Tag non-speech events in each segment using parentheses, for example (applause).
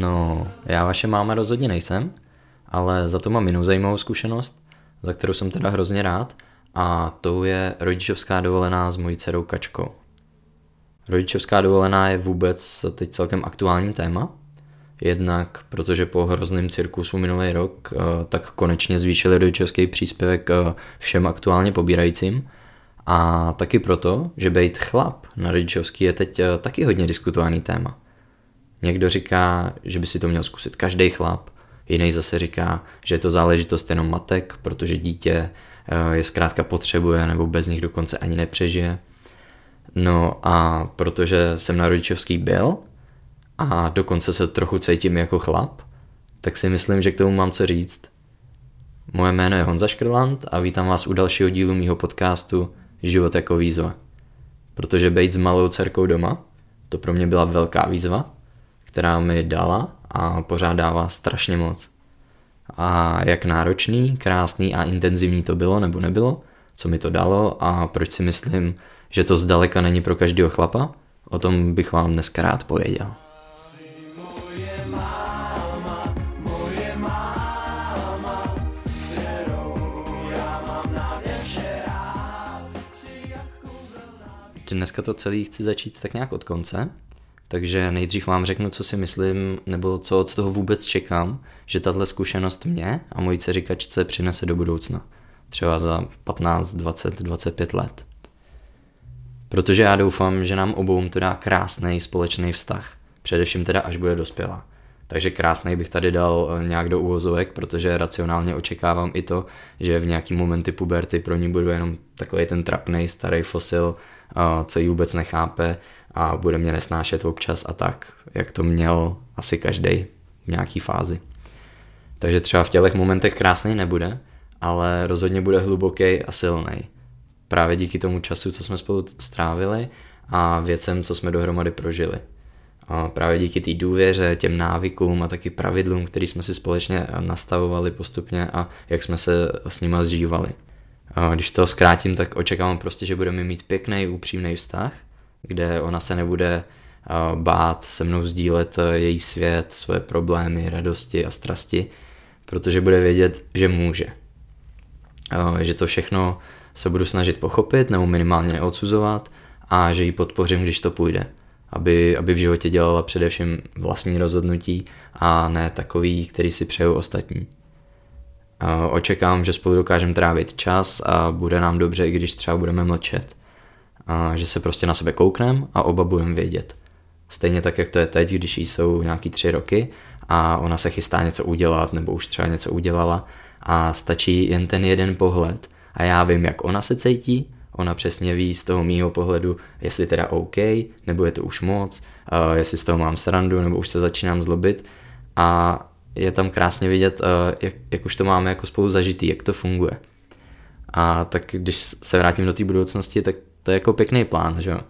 No, já vaše máma rozhodně nejsem, ale za to mám jinou zajímavou zkušenost, za kterou jsem teda hrozně rád, a to je rodičovská dovolená s mojí dcerou Kačkou. Rodičovská dovolená je vůbec teď celkem aktuální téma, jednak protože po hrozném cirkusu minulý rok eh, tak konečně zvýšili rodičovský příspěvek eh, všem aktuálně pobírajícím a taky proto, že být chlap na rodičovský je teď eh, taky hodně diskutovaný téma. Někdo říká, že by si to měl zkusit každý chlap, jiný zase říká, že je to záležitost jenom matek, protože dítě je zkrátka potřebuje nebo bez nich dokonce ani nepřežije. No a protože jsem na rodičovský byl a dokonce se trochu cítím jako chlap, tak si myslím, že k tomu mám co říct. Moje jméno je Honza Škrland a vítám vás u dalšího dílu mýho podcastu Život jako výzva. Protože být s malou dcerkou doma, to pro mě byla velká výzva, která mi dala a pořád dává strašně moc. A jak náročný, krásný a intenzivní to bylo nebo nebylo, co mi to dalo a proč si myslím, že to zdaleka není pro každého chlapa, o tom bych vám dneska rád pověděl. Dneska to celý chci začít tak nějak od konce, takže nejdřív vám řeknu, co si myslím, nebo co od toho vůbec čekám, že tahle zkušenost mě a mojí dceřikačce přinese do budoucna. Třeba za 15, 20, 25 let. Protože já doufám, že nám obou to dá krásný společný vztah. Především teda, až bude dospělá. Takže krásný bych tady dal eh, nějak do úvozovek, protože racionálně očekávám i to, že v nějaký momenty puberty pro ní budu jenom takový ten trapný starý fosil, eh, co ji vůbec nechápe a bude mě nesnášet občas a tak, jak to měl asi každý v nějaký fázi. Takže třeba v těchto momentech krásný nebude, ale rozhodně bude hluboký a silný právě díky tomu času, co jsme spolu strávili a věcem, co jsme dohromady prožili. A právě díky té důvěře, těm návykům a taky pravidlům, které jsme si společně nastavovali postupně a jak jsme se s nima zžívali. A když to zkrátím, tak očekávám prostě, že budeme mít pěkný, upřímný vztah, kde ona se nebude bát se mnou sdílet její svět, své problémy, radosti a strasti, protože bude vědět, že může. Že to všechno se budu snažit pochopit nebo minimálně neodsuzovat a že ji podpořím, když to půjde. Aby, aby v životě dělala především vlastní rozhodnutí a ne takový, který si přejou ostatní. Očekávám, že spolu dokážeme trávit čas a bude nám dobře, i když třeba budeme mlčet. A že se prostě na sebe koukneme a oba budeme vědět. Stejně tak, jak to je teď, když jí jsou nějaký tři roky a ona se chystá něco udělat nebo už třeba něco udělala a stačí jen ten jeden pohled – a já vím, jak ona se cítí, ona přesně ví z toho mýho pohledu, jestli teda OK, nebo je to už moc, uh, jestli z toho mám srandu, nebo už se začínám zlobit a je tam krásně vidět, uh, jak, jak už to máme jako spolu zažitý, jak to funguje. A tak když se vrátím do té budoucnosti, tak to je jako pěkný plán, že jo.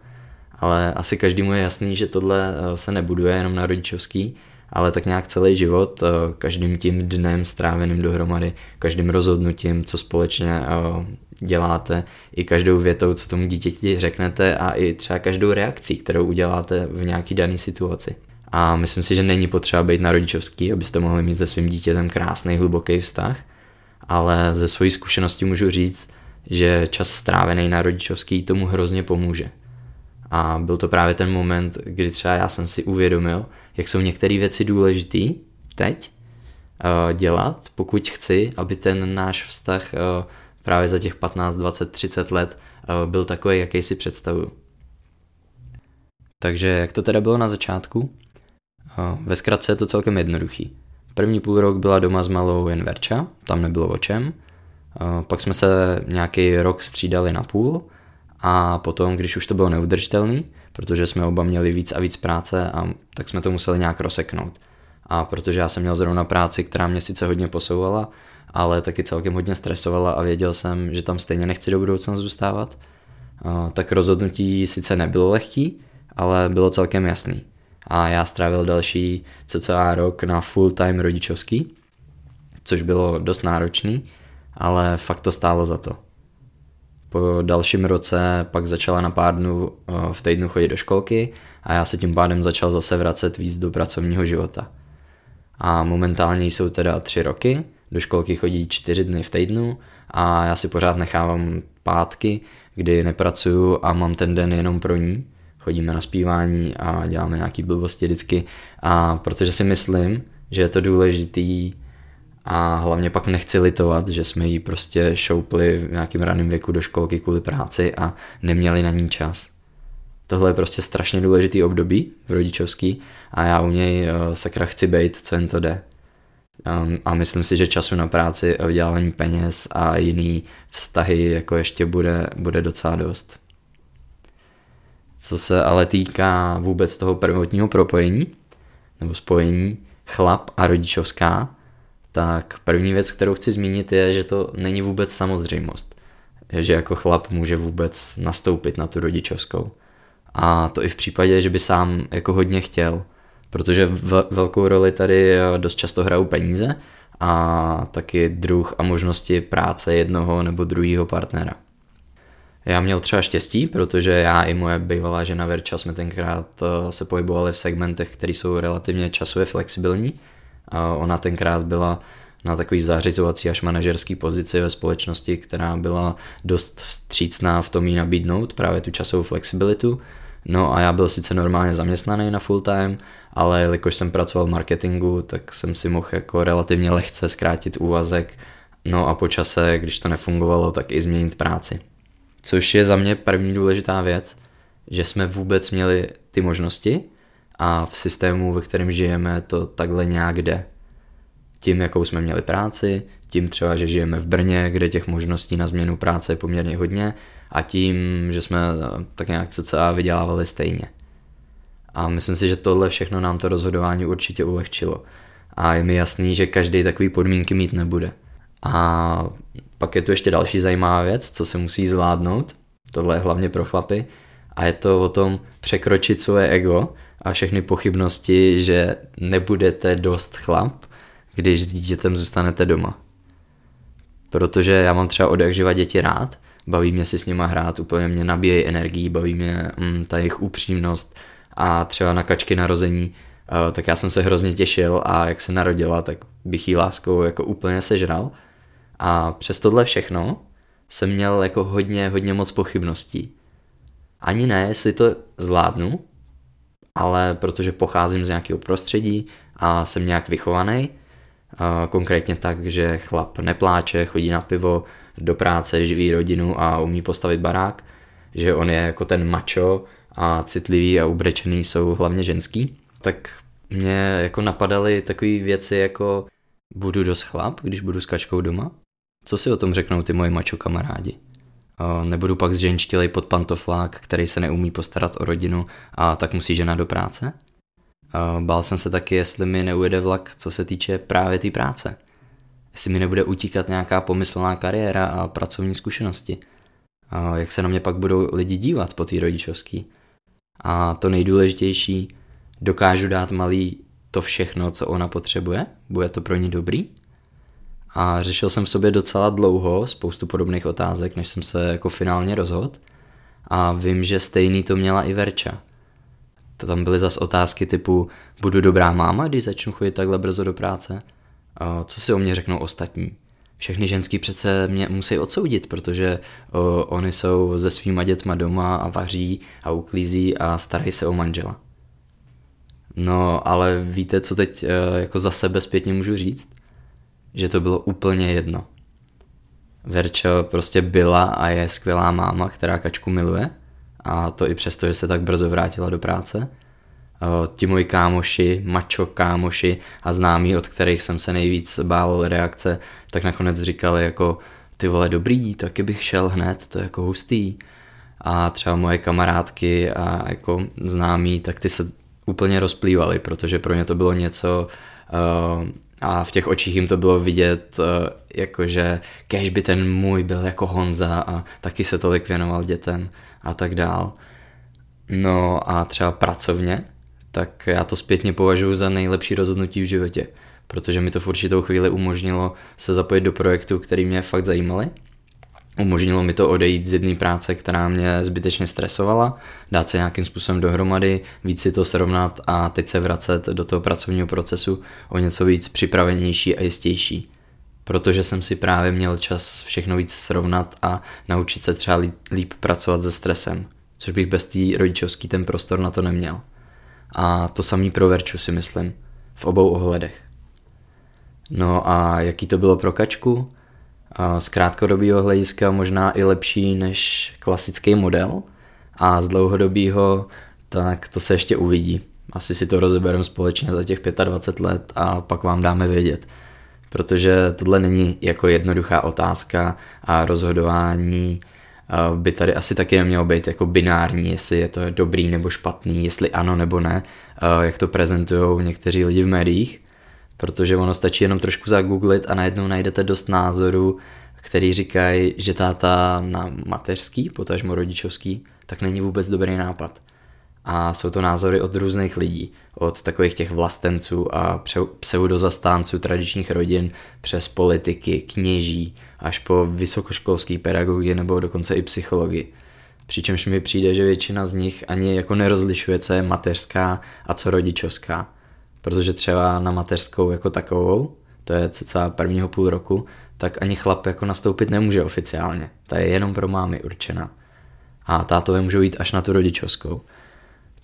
Ale asi každému je jasný, že tohle se nebuduje jenom na rodičovský, ale tak nějak celý život, eh, každým tím dnem stráveným dohromady, každým rozhodnutím, co společně eh, děláte, i každou větou, co tomu dítěti řeknete a i třeba každou reakcí, kterou uděláte v nějaký dané situaci. A myslím si, že není potřeba být na rodičovský, abyste mohli mít se svým dítětem krásný, hluboký vztah, ale ze své zkušenosti můžu říct, že čas strávený na rodičovský tomu hrozně pomůže. A byl to právě ten moment, kdy třeba já jsem si uvědomil, jak jsou některé věci důležité teď uh, dělat, pokud chci, aby ten náš vztah uh, právě za těch 15, 20, 30 let uh, byl takový, jaký si představuju. Takže jak to teda bylo na začátku? Ve zkratce je to celkem jednoduchý. První půl rok byla doma s malou jen Verča, tam nebylo o čem. Pak jsme se nějaký rok střídali na půl a potom, když už to bylo neudržitelný, protože jsme oba měli víc a víc práce, a tak jsme to museli nějak rozseknout. A protože já jsem měl zrovna práci, která mě sice hodně posouvala, ale taky celkem hodně stresovala a věděl jsem, že tam stejně nechci do budoucna zůstávat, tak rozhodnutí sice nebylo lehký, ale bylo celkem jasný. A já strávil další cca rok na full time rodičovský, což bylo dost náročný, ale fakt to stálo za to. Po dalším roce pak začala na pár dnů eh, v týdnu chodit do školky a já se tím pádem začal zase vracet víc do pracovního života. a momentálně jsou teda tři roky, do školky chodí čtyři dny v týdnu a já si pořád nechávám pátky, kdy nepracuju a mám ten den jenom pro ní. Chodíme na zpívání a děláme nějaký blbosti vždycky a protože si myslím, že je to důležitý a hlavně pak nechci litovat, že jsme jí prostě šoupli v nějakým raném věku do školky kvůli práci a neměli na ní čas. Tohle je prostě strašně důležitý období v rodičovský a já u něj uh, sakra chci být, co jen to jde. Um, a myslím si, že času na práci vydělávání peněz a jiný vztahy jako ještě bude, bude docela dost. Co se ale týká vůbec toho prvotního propojení nebo spojení chlap a rodičovská, tak první věc, kterou chci zmínit je, že to není vůbec samozřejmost. Že jako chlap může vůbec nastoupit na tu rodičovskou. A to i v případě, že by sám jako hodně chtěl. Protože v, velkou roli tady dost často hrajou peníze a taky druh a možnosti práce jednoho nebo druhého partnera. Já měl třeba štěstí, protože já i moje bývalá žena Verča jsme tenkrát eh, se pohybovali v segmentech, které jsou relativně časově flexibilní. Ona tenkrát byla na takový zařizovací až manažerský pozici ve společnosti, která byla dost vstřícná v tom jí nabídnout právě tu časovou flexibilitu. No a já byl sice normálně zaměstnaný na full time, ale jelikož jsem pracoval v marketingu, tak jsem si mohl jako relativně lehce zkrátit úvazek, no a po čase, když to nefungovalo, tak i změnit práci. Což je za mě první důležitá věc, že jsme vůbec měli ty možnosti a v systému, ve kterém žijeme, to takhle nějak jde. Tím, jakou jsme měli práci, tím třeba, že žijeme v Brně, kde těch možností na změnu práce je poměrně hodně a tím, že jsme tak nějak cca vydělávali stejně. A myslím si, že tohle všechno nám to rozhodování určitě ulehčilo. A je mi jasný, že každý takový podmínky mít nebude. A pak je tu ještě další zajímavá věc, co se musí zvládnout. Tohle je hlavně pro chlapy. A je to o tom překročit svoje ego a všechny pochybnosti, že nebudete dost chlap, když s dítětem zůstanete doma. Protože já mám třeba od jak živa děti rád, baví mě si s nima hrát, úplně mě nabíjejí energii, baví mě mm, ta jejich upřímnost a třeba na kačky narození, uh, tak já jsem se hrozně těšil a jak se narodila, tak bych jí láskou jako úplně sežral. A přes tohle všechno jsem měl jako hodně, hodně moc pochybností. Ani ne, jestli to zvládnu, ale protože pocházím z nějakého prostředí a jsem nějak vychovaný, konkrétně tak, že chlap nepláče, chodí na pivo, do práce, živí rodinu a umí postavit barák, že on je jako ten macho a citlivý a ubrečený jsou hlavně ženský, tak mě jako napadaly takové věci jako budu dost chlap, když budu s kačkou doma? Co si o tom řeknou ty moji mačo kamarádi? Nebudu pak zženštilej pod pantoflák, který se neumí postarat o rodinu a tak musí žena do práce? Bál jsem se taky, jestli mi neujede vlak, co se týče právě té práce. Jestli mi nebude utíkat nějaká pomyslná kariéra a pracovní zkušenosti. Jak se na mě pak budou lidi dívat po té rodičovský. A to nejdůležitější, dokážu dát malý to všechno, co ona potřebuje? Bude to pro ní dobrý? A řešil jsem v sobě docela dlouho spoustu podobných otázek, než jsem se jako finálně rozhodl. A vím, že stejný to měla i Verča. To tam byly zas otázky typu, budu dobrá máma, když začnu chodit takhle brzo do práce? A co si o mě řeknou ostatní? Všechny ženský přece mě musí odsoudit, protože o, oni jsou se svýma dětma doma a vaří a uklízí a starají se o manžela. No, ale víte, co teď e, jako za sebe zpětně můžu říct? Že to bylo úplně jedno. Verča prostě byla a je skvělá máma, která kačku miluje a to i přesto, že se tak brzo vrátila do práce. Ti moji kámoši, mačo kámoši a známí, od kterých jsem se nejvíc bál reakce, tak nakonec říkali jako ty vole dobrý, taky bych šel hned, to je jako hustý. A třeba moje kamarádky a jako známí, tak ty se úplně rozplývaly, protože pro ně to bylo něco uh, a v těch očích jim to bylo vidět, uh, jakože kež by ten můj byl jako Honza a taky se tolik věnoval dětem a tak dál. No a třeba pracovně, tak já to zpětně považuji za nejlepší rozhodnutí v životě, protože mi to v určitou chvíli umožnilo se zapojit do projektu, který mě fakt zajímaly. Umožnilo mi to odejít z jedné práce, která mě zbytečně stresovala, dát se nějakým způsobem dohromady, víc si to srovnat a teď se vracet do toho pracovního procesu o něco víc připravenější a jistější. Protože jsem si právě měl čas všechno víc srovnat a naučit se třeba líp pracovat se stresem, což bych bez té rodičovský ten prostor na to neměl. A to samý pro Verču si myslím, v obou ohledech. No a jaký to bylo pro Kačku? Z krátkodobého hlediska možná i lepší než klasický model a z dlouhodobého tak to se ještě uvidí. Asi si to rozebereme společně za těch 25 let a pak vám dáme vědět. Protože tohle není jako jednoduchá otázka a rozhodování by tady asi taky nemělo být jako binární, jestli je to dobrý nebo špatný, jestli ano nebo ne, jak to prezentují někteří lidi v médiích protože ono stačí jenom trošku zagooglit a najednou najdete dost názorů, který říkají, že táta na mateřský, potažmo rodičovský, tak není vůbec dobrý nápad. A jsou to názory od různých lidí, od takových těch vlastenců a pseudozastánců tradičních rodin přes politiky, kněží, až po vysokoškolský pedagogy nebo dokonce i psychologii. Přičemž mi přijde, že většina z nich ani jako nerozlišuje, co je mateřská a co rodičovská protože třeba na mateřskou jako takovou, to je cca prvního půl roku, tak ani chlap jako nastoupit nemůže oficiálně. Ta je jenom pro mámy určena. A tátové můžou jít až na tu rodičovskou.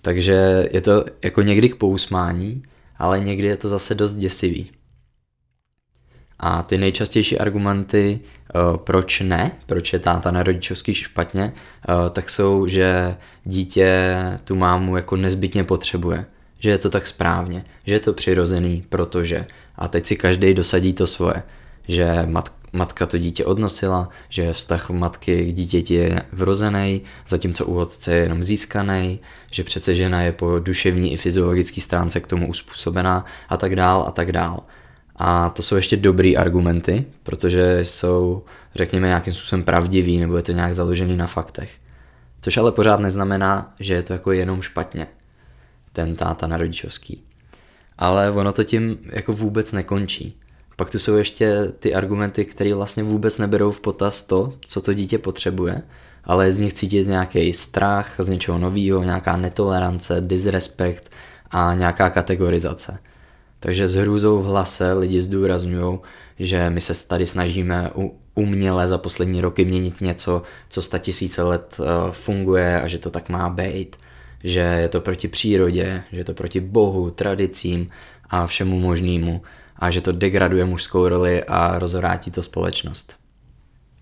Takže je to jako někdy k pousmání, ale někdy je to zase dost děsivý. A ty nejčastější argumenty, eh, proč ne, proč je táta na rodičovský špatně, eh, tak jsou, že dítě tu mámu jako nezbytně potřebuje že je to tak správně, že je to přirozený, protože a teď si každý dosadí to svoje, že mat, matka to dítě odnosila, že vztah matky k dítěti je vrozený, zatímco u otce je jenom získaný, že přece žena je po duševní i fyziologické stránce k tomu uspůsobená a tak dál a tak dál. A to jsou ještě dobrý argumenty, protože jsou, řekněme, nějakým způsobem pravdivý nebo je to nějak založený na faktech. Což ale pořád neznamená, že je to jako jenom špatně ten táta na rodičovský. Ale ono to tím jako vůbec nekončí. Pak tu jsou ještě ty argumenty, které vlastně vůbec neberou v potaz to, co to dítě potřebuje, ale je z nich cítit nějaký strach z něčeho nového, nějaká netolerance, disrespekt a nějaká kategorizace. Takže s hrůzou v hlase lidi zdůrazňují, že my se tady snažíme uměle za poslední roky měnit něco, co sta tisíce let eh, funguje a že to tak má být že je to proti přírodě, že je to proti bohu, tradicím a všemu možnému a že to degraduje mužskou roli a rozvrátí to společnost.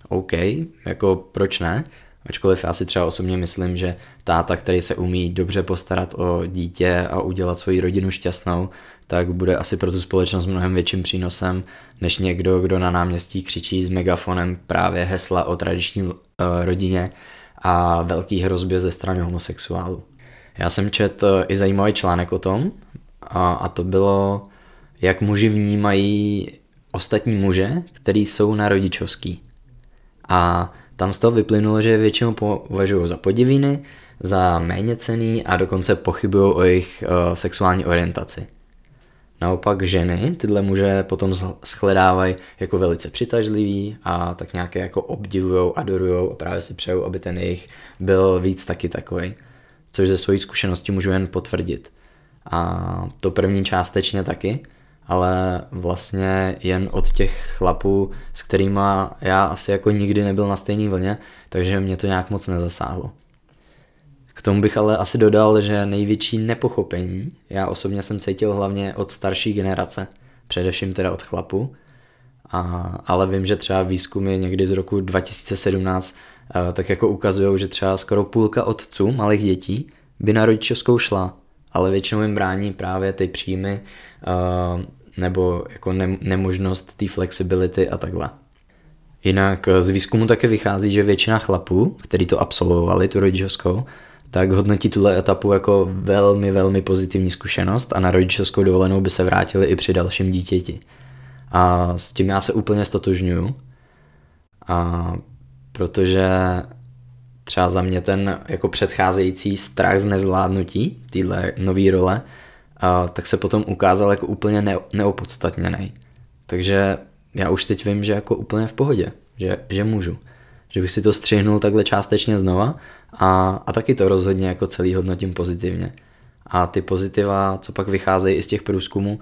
OK, jako proč ne? Ačkoliv já si třeba osobně myslím, že táta, který se umí dobře postarat o dítě a udělat svoji rodinu šťastnou, tak bude asi pro tu společnost mnohem větším přínosem, než někdo, kdo na náměstí křičí s megafonem právě hesla o tradiční uh, rodině a velký hrozbě ze strany homosexuálů. Já jsem četl i zajímavý článek o tom a, a to bylo, jak muži vnímají ostatní muže, který jsou na rodičovský. A tam z toho vyplynulo, že většinou považují za podivíny, za méně cený a dokonce pochybují o jejich uh, sexuální orientaci. Naopak ženy tyhle muže potom shledávají jako velice přitažlivý a tak nějaké jako obdivujou, adorujou a právě si přejou, aby ten jejich byl víc taky takový což ze svojí zkušenosti můžu jen potvrdit. A to první částečně taky, ale vlastně jen od těch chlapů, s kterými já asi jako nikdy nebyl na stejné vlně, takže mě to nějak moc nezasáhlo. K tomu bych ale asi dodal, že největší nepochopení já osobně jsem cítil hlavně od starší generace, především teda od chlapu, a, ale vím, že třeba výzkumy někdy z roku 2017 tak jako ukazují, že třeba skoro půlka otců malých dětí by na rodičovskou šla, ale většinou jim brání právě ty příjmy nebo jako ne- nemožnost té flexibility a takhle. Jinak z výzkumu také vychází, že většina chlapů, kteří to absolvovali, tu rodičovskou, tak hodnotí tuhle etapu jako velmi, velmi pozitivní zkušenost a na rodičovskou dovolenou by se vrátili i při dalším dítěti. A s tím já se úplně stotožňuju. A protože třeba za mě ten jako předcházející strach z nezvládnutí téhle nové role, tak se potom ukázal jako úplně ne, neopodstatněný. Takže já už teď vím, že jako úplně v pohodě, že, že můžu. že bych si to střihnul takhle částečně znova a, a taky to rozhodně jako celý hodnotím pozitivně. A ty pozitiva, co pak vycházejí i z těch průzkumů,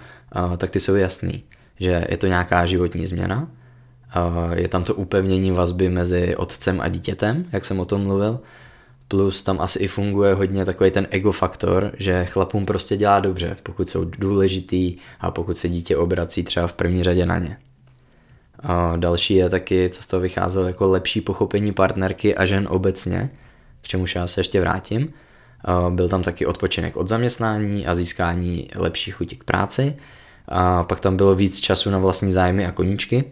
tak ty jsou jasný, že je to nějaká životní změna, je tam to upevnění vazby mezi otcem a dítětem, jak jsem o tom mluvil, plus tam asi i funguje hodně takový ten ego faktor, že chlapům prostě dělá dobře, pokud jsou důležitý a pokud se dítě obrací třeba v první řadě na ně. A další je taky, co z toho vycházelo, jako lepší pochopení partnerky a žen obecně, k čemu já se ještě vrátím. Byl tam taky odpočinek od zaměstnání a získání lepší chuti k práci. A pak tam bylo víc času na vlastní zájmy a koníčky,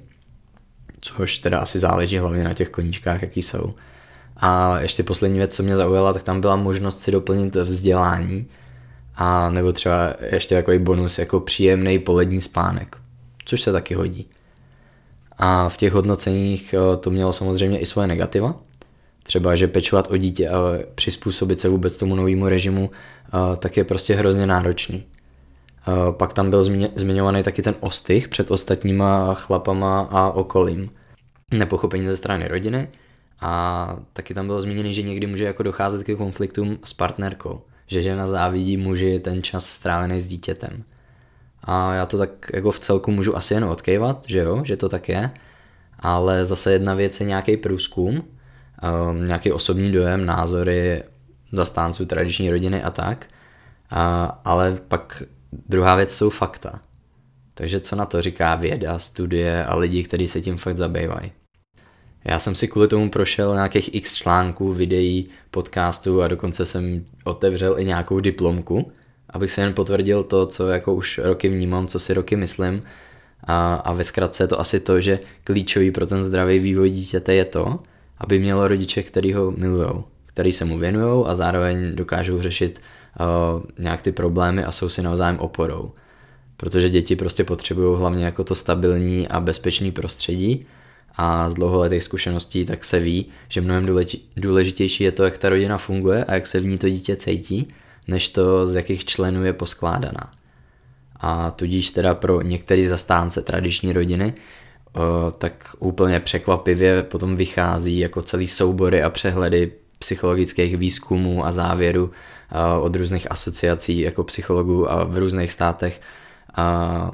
což teda asi záleží hlavně na těch koníčkách, jaký jsou. A ještě poslední věc, co mě zaujala, tak tam byla možnost si doplnit vzdělání a nebo třeba ještě takový bonus jako příjemný polední spánek, což se taky hodí. A v těch hodnoceních eh, to mělo samozřejmě i svoje negativa, třeba, že pečovat o dítě a přizpůsobit se vůbec tomu novému režimu, eh, tak je prostě hrozně náročný. Eh, pak tam byl zmiňovaný taky ten ostych před ostatníma chlapama a okolím. Nepochopení ze strany rodiny a taky tam bylo zmíněno, že někdy může jako docházet ke konfliktům s partnerkou, že žena závidí muži ten čas strávený s dítětem. A já to tak jako v celku můžu asi jen odkejvat, že jo, že to tak je, ale zase jedna věc je nějaký průzkum, um, nějaký osobní dojem, názory zastánců tradiční rodiny a tak, a, ale pak druhá věc jsou fakta. Takže co na to říká věda, studie a lidi, kteří se tím fakt zabývají. Já jsem si kvůli tomu prošel nějakých x článků, videí, podcastů a dokonce jsem otevřel i nějakou diplomku, abych se jen potvrdil to, co jako už roky vnímám, co si roky myslím. A, a ve zkratce je to asi to, že klíčový pro ten zdravý vývoj dítěte je to, aby mělo rodiče, který ho milujou, který se mu věnují a zároveň dokážou řešit uh, nějak ty problémy a jsou si navzájem oporou. Protože děti prostě potřebují hlavně jako to stabilní a bezpečný prostředí a z dlouholetých zkušeností tak se ví, že mnohem důležitější je to, jak ta rodina funguje a jak se v ní to dítě cítí, než to, z jakých členů je poskládaná. A tudíž teda pro některé zastánce tradiční rodiny tak úplně překvapivě potom vychází jako celý soubory a přehledy psychologických výzkumů a závěrů od různých asociací jako psychologů a v různých státech, a,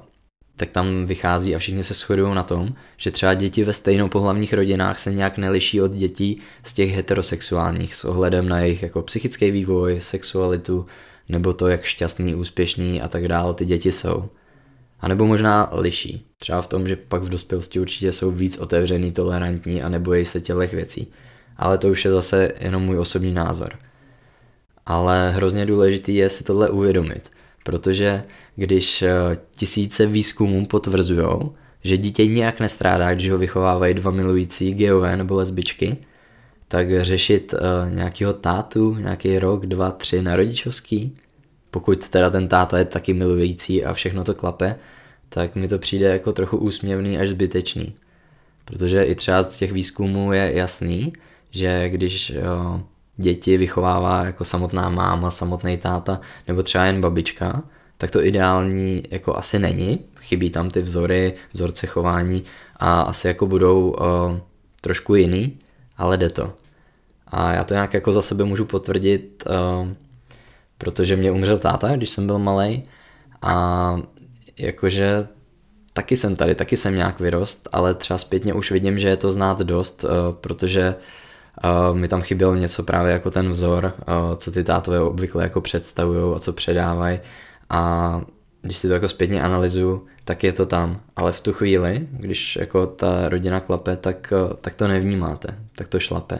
tak tam vychází a všichni se shodují na tom, že třeba děti ve stejnopohlavních rodinách se nějak neliší od dětí z těch heterosexuálních s ohledem na jejich jako psychický vývoj, sexualitu nebo to, jak šťastný, úspěšný a tak dále ty děti jsou. A nebo možná liší. Třeba v tom, že pak v dospělosti určitě jsou víc otevřený, tolerantní a nebojí se tělech věcí. Ale to už je zase jenom můj osobní názor. Ale hrozně důležitý je si tohle uvědomit, protože když eh, tisíce výzkumů potvrzují, že dítě nijak nestrádá, když ho vychovávají dva milující geové nebo lesbičky, tak řešit uh, nějakýho tátu, nějaký rok, dva, tři na rodičovský, pokud teda ten táta je taky milující a všechno to klape, tak mi to přijde jako trochu úsměvný až zbytečný. Protože i třeba z těch výzkumů je jasný, že když jo, děti vychovává jako samotná máma, samotný táta nebo třeba jen babička, tak to ideální jako asi není. Chybí tam ty vzory, vzorce chování a asi jako budou uh, trošku jiný, ale jde to. A já to nějak jako za sebe můžu potvrdit, uh, protože mě umřel táta, když jsem byl malý a jakože taky jsem tady, taky jsem nějak vyrost, ale třeba zpětně už vidím, že je to znát dost, protože uh, mi tam chybělo něco právě jako ten vzor, uh, co ty tátové obvykle jako představují a co předávají a když si to jako zpětně analyzuju, tak je to tam. Ale v tu chvíli, když jako ta rodina klape, tak, tak to nevnímáte, tak to šlape.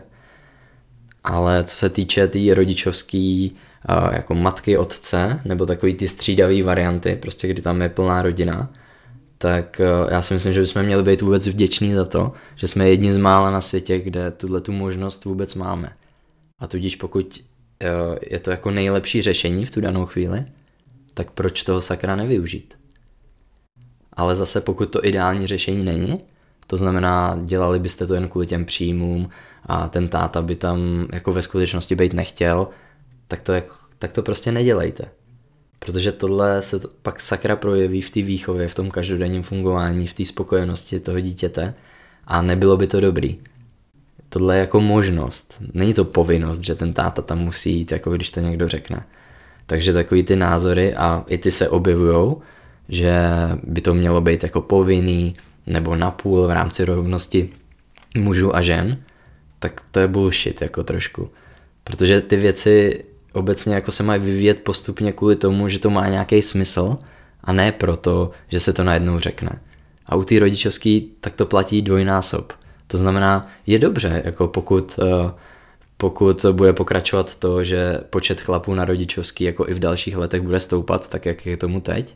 Ale co se týče té tý rodičovský jako matky, otce, nebo takový ty střídavý varianty, prostě kdy tam je plná rodina, tak já si myslím, že bychom měli být vůbec vděční za to, že jsme jedni z mála na světě, kde tuhle tu možnost vůbec máme. A tudíž pokud je to jako nejlepší řešení v tu danou chvíli, tak proč toho sakra nevyužít? Ale zase pokud to ideální řešení není, to znamená, dělali byste to jen kvůli těm příjmům a ten táta by tam jako ve skutečnosti být nechtěl, tak to, jako, tak to prostě nedělejte. Protože tohle se pak sakra projeví v té výchově, v tom každodenním fungování, v té spokojenosti toho dítěte a nebylo by to dobrý. tohle je jako možnost. Není to povinnost, že ten táta tam musí jít, jako když to někdo řekne. Takže takový ty názory a i ty se objevují, že by to mělo být jako povinný nebo napůl v rámci rovnosti mužů a žen, tak to je bullshit jako trošku. Protože ty věci obecně jako se mají vyvíjet postupně kvůli tomu, že to má nějaký smysl a ne proto, že se to najednou řekne. A u té rodičovský tak to platí dvojnásob. To znamená, je dobře, jako pokud, eh, pokud bude pokračovat to, že počet chlapů na rodičovský jako i v dalších letech bude stoupat, tak jak je tomu teď,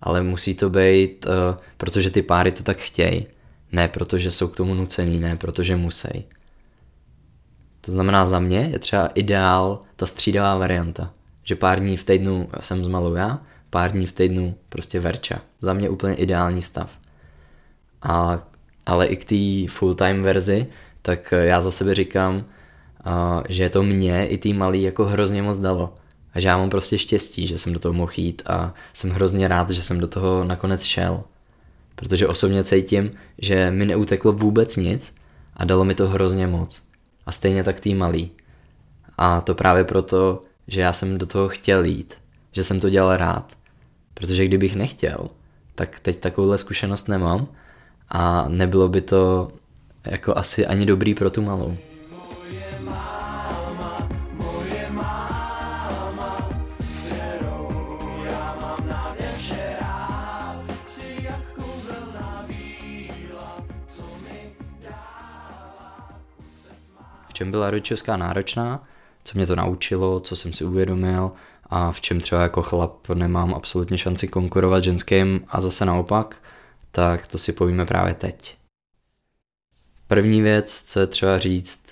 ale musí to být, eh, protože ty páry to tak chtějí, ne protože jsou k tomu nucený, ne protože musí. To znamená za mě je třeba ideál ta střídavá varianta, že pár dní v týdnu jsem zmalu já, pár dní v týdnu prostě Verča. Za mě úplně ideální stav. A, ale i k té full-time verzi, tak já za sebe říkám, že to mě i tý malý jako hrozně moc dalo. A že já mám prostě štěstí, že jsem do toho mohl jít a jsem hrozně rád, že jsem do toho nakonec šel. Protože osobně cítím, že mi neuteklo vůbec nic a dalo mi to hrozně moc. A stejně tak tý malý. A to právě proto, že já jsem do toho chtěl jít. Že jsem to dělal rád. Protože kdybych nechtěl, tak teď takovouhle zkušenost nemám a nebylo by to jako asi ani dobrý pro tu malou. Čem byla rodičovská náročná, co mě to naučilo, co jsem si uvědomil a v čem třeba jako chlap nemám absolutně šanci konkurovat ženským a zase naopak, tak to si povíme právě teď. První věc, co je třeba říct,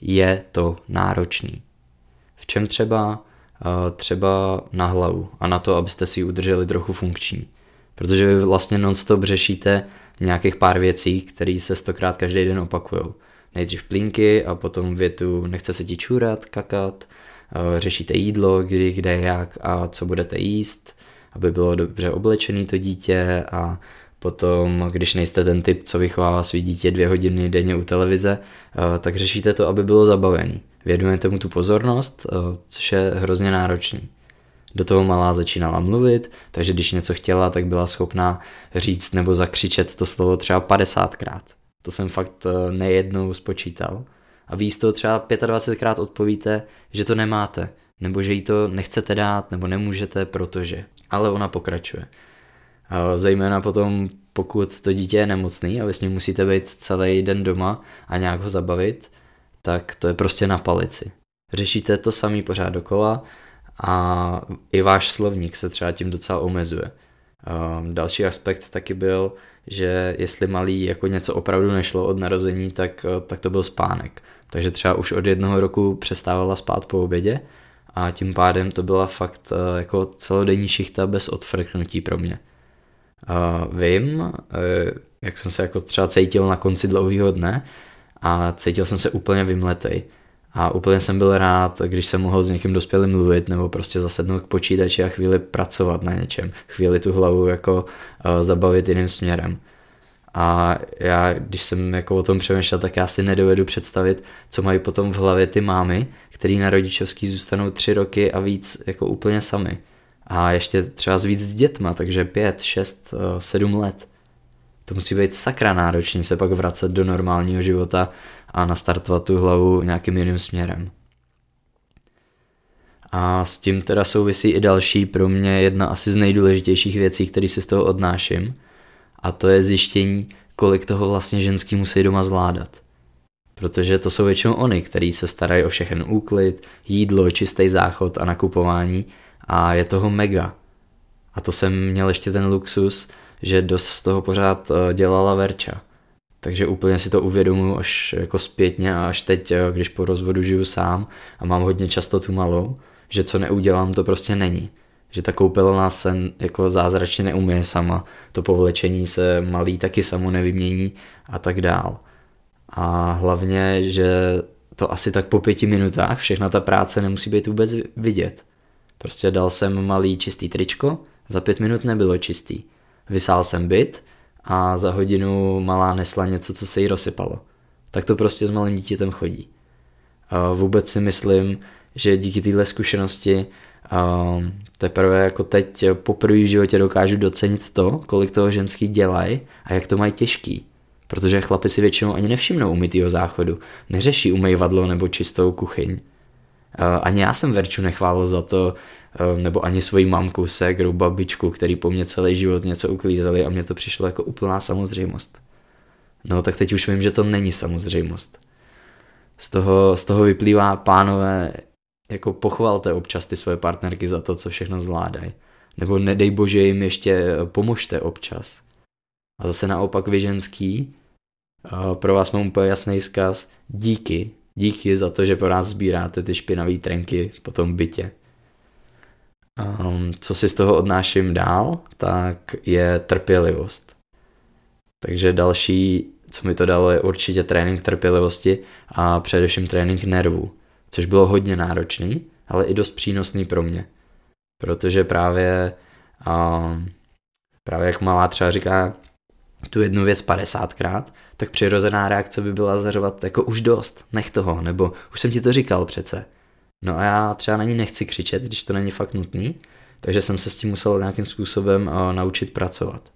je to náročný. V čem třeba? Eh, třeba na hlavu a na to, abyste si ji udrželi trochu funkční. Protože vy vlastně non-stop řešíte nějakých pár věcí, které se stokrát každý den opakují. Nejdřív plínky a potom větu nechce se ti čůrat, kakat, eh, řešíte jídlo, kdy, kde, jak a co budete jíst, aby bylo dobře oblečený to dítě a Potom, když nejste ten typ, co vychovává svý dítě dvě hodiny denně u televize, eh, tak řešíte to, aby bylo zabavený. Věnujete mu tu pozornost, eh, což je hrozně náročný. Do toho malá začínala mluvit, takže když něco chtěla, tak byla schopná říct nebo zakřičet to slovo třeba 50krát. To jsem fakt eh, nejednou spočítal. A vy toho třeba 25krát odpovíte, že to nemáte, nebo že jí to nechcete dát, nebo nemůžete, protože. Ale ona pokračuje. Zejména potom, pokud to dítě je nemocný a vy s ním musíte být celý den doma a nějak ho zabavit, tak to je prostě na palici. Řešíte to samý pořád dokola a i váš slovník se třeba tím docela omezuje. Další aspekt taky byl, že jestli malý jako něco opravdu nešlo od narození, tak, tak to byl spánek. Takže třeba už od jednoho roku přestávala spát po obědě a tím pádem to byla fakt jako celodenní šichta bez odfrknutí pro mě. Uh, vím, jak jsem se jako třeba cítil na konci dlouhého dne a cítil jsem se úplně vymletej. A úplně jsem byl rád, když jsem mohl s někým dospělým mluvit nebo prostě zasednout k počítači a chvíli pracovat na něčem. Chvíli tu hlavu jako uh, zabavit jiným směrem. A já, když jsem jako o tom přemýšlel, tak já si nedovedu představit, co mají potom v hlavě ty mámy, který na rodičovský zůstanou tři roky a víc jako úplně sami a ještě třeba s víc s dětma, takže pět, šest, eh, sedm let. To musí být sakra náročný se pak vracet do normálního života a nastartovat tu hlavu nějakým jiným směrem. A s tím teda souvisí i další pro mě jedna asi z nejdůležitějších věcí, které si z toho odnáším. A to je zjištění, kolik toho vlastně ženský musí doma zvládat. Protože to jsou většinou oni, kteří se starají o všechen úklid, jídlo, čistý záchod a nakupování a je toho mega. A to jsem měl ještě ten luxus, že dost z toho pořád eh, dělala Verča. Takže úplně si to uvědomuji až jako zpětně a až teď, eh, když po rozvodu žiju sám a mám hodně často tu malou, že co neudělám, to prostě není. Že ta koupelná se jako zázračně neumí sama, to povlečení se malý taky samo nevymění a tak dál. A hlavně, že to asi tak po pěti minutách všechna ta práce nemusí být vůbec vidět. Prostě dal jsem malý čistý tričko, za pět minut nebylo čistý. Vysál jsem byt a za hodinu malá nesla něco, co se jí rozsypalo. tak to prostě s malým dítětem chodí. Vůbec si myslím, že díky téhle zkušenosti teprve jako teď poprvé v životě dokážu docenit to, kolik toho ženský dělají a jak to mají těžký. Protože chlapi si většinou ani nevšimnou umytýho záchodu, neřeší umývadlo nebo čistou kuchyň. Ani já jsem Verču nechválil za to, nebo ani svoji mamku, ségru, babičku, který po mně celý život něco uklízeli a mně to přišlo jako úplná samozřejmost. No tak teď už vím, že to není samozřejmost. Z toho, z toho vyplývá, pánové, jako pochvalte občas ty svoje partnerky za to, co všechno zvládají. Nebo nedej bože jim ještě pomožte občas. A zase naopak vy ženský, pro vás mám úplně jasný vzkaz, díky, díky za to, že pro nás sbíráte ty špinavé trenky po tom bytě. Um, co si z toho odnáším dál, tak je trpělivost. Takže další, co mi to dalo, je určitě trénink trpělivosti a především trénink nervů, což bylo hodně náročný, ale i dost přínosný pro mě. Protože právě, um, právě jak malá třeba říká tu jednu věc 50krát, tak přirozená reakce by byla zařovat jako už dost, nech toho, nebo už jsem ti to říkal přece. No a já třeba na ní nechci křičet, když to není fakt nutný, takže jsem se s tím musel nějakým způsobem uh, naučit pracovat.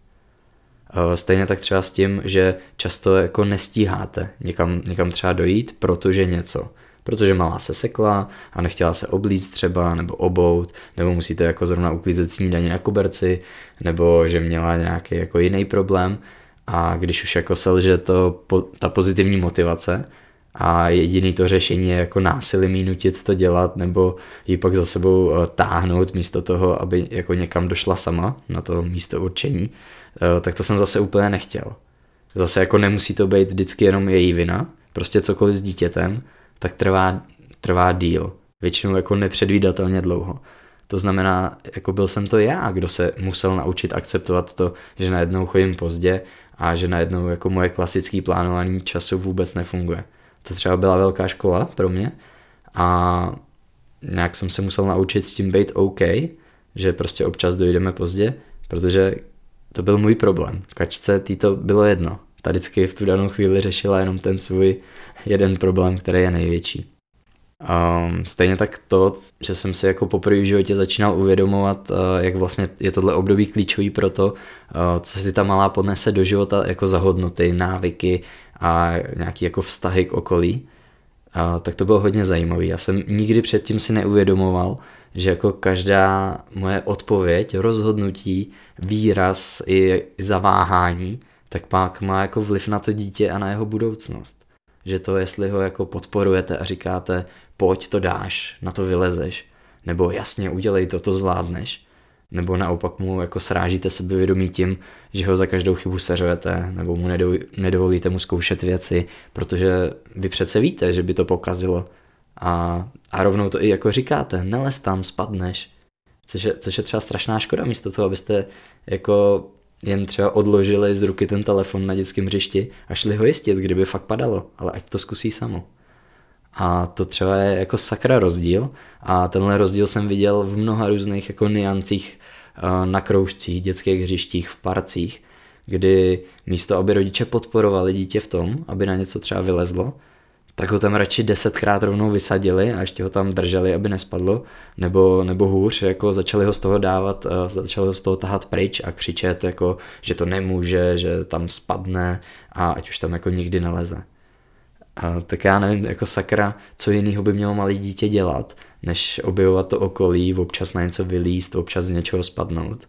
Uh, stejně tak třeba s tím, že často jako nestíháte někam, někam třeba dojít, protože něco. Protože malá se sekla a nechtěla se oblíct třeba, nebo obout, nebo musíte jako zrovna uklízet snídaní na koberci, nebo že měla nějaký jako jiný problém a když už jako selže to, ta pozitivní motivace a jediný to řešení je jako násilím jí nutit to dělat nebo ji pak za sebou eh, táhnout místo toho, aby jako někam došla sama na to místo určení, eh, tak to jsem zase úplně nechtěl. Zase jako nemusí to být vždycky jenom její vina, prostě cokoliv s dítětem, tak trvá, trvá díl. Většinou jako nepředvídatelně dlouho. To znamená, jako byl jsem to já, kdo se musel naučit akceptovat to, že najednou chodím pozdě a že najednou jako moje klasické plánování času vůbec nefunguje. To třeba byla velká škola pro mě a nějak jsem se musel naučit s tím být OK, že prostě občas dojdeme pozdě, protože to byl můj problém. Kačce tý to bylo jedno. Ta vždycky v tu danou chvíli řešila jenom ten svůj jeden problém, který je největší. Um, stejně tak to, že jsem si jako poprvé v životě začínal uvědomovat, uh, jak vlastně je tohle období klíčový pro to, uh, co si ta malá podnese do života jako za hodnoty, návyky a nějaký jako vztahy k okolí, uh, tak to bylo hodně zajímavé. Já jsem nikdy předtím si neuvědomoval, že jako každá moje odpověď, rozhodnutí, výraz i zaváhání, tak pak má jako vliv na to dítě a na jeho budoucnost. Že to, jestli ho jako podporujete a říkáte, pojď to dáš, na to vylezeš, nebo jasně udělej to, to zvládneš, nebo naopak mu jako srážíte sebevědomí tím, že ho za každou chybu seřujete, nebo mu nedovolíte mu zkoušet věci, protože vy přece víte, že by to pokazilo. A, a rovnou to i jako říkáte, nelez tam, spadneš. Což je, což je třeba strašná škoda místo toho, abyste jako jen třeba odložili z ruky ten telefon na dětském hřišti a šli ho jistit, kdyby fakt padalo, ale ať to zkusí samo. A to třeba je jako sakra rozdíl a tenhle rozdíl jsem viděl v mnoha různých jako niancích eh, na kroužcích, dětských hřištích, v parcích, kdy místo, aby rodiče podporovali dítě v tom, aby na něco třeba vylezlo, tak ho tam radši desetkrát rovnou vysadili a ještě ho tam drželi, aby nespadlo, nebo, nebo hůř, jako začali ho z toho dávat, eh, začali ho z toho tahat pryč a křičet, jako, že to nemůže, že tam spadne a ať už tam jako nikdy neleze. A tak já nevím, jako sakra, co jiného by mělo malé dítě dělat, než objevovat to okolí, občas na něco vylíst, občas z něčeho spadnout.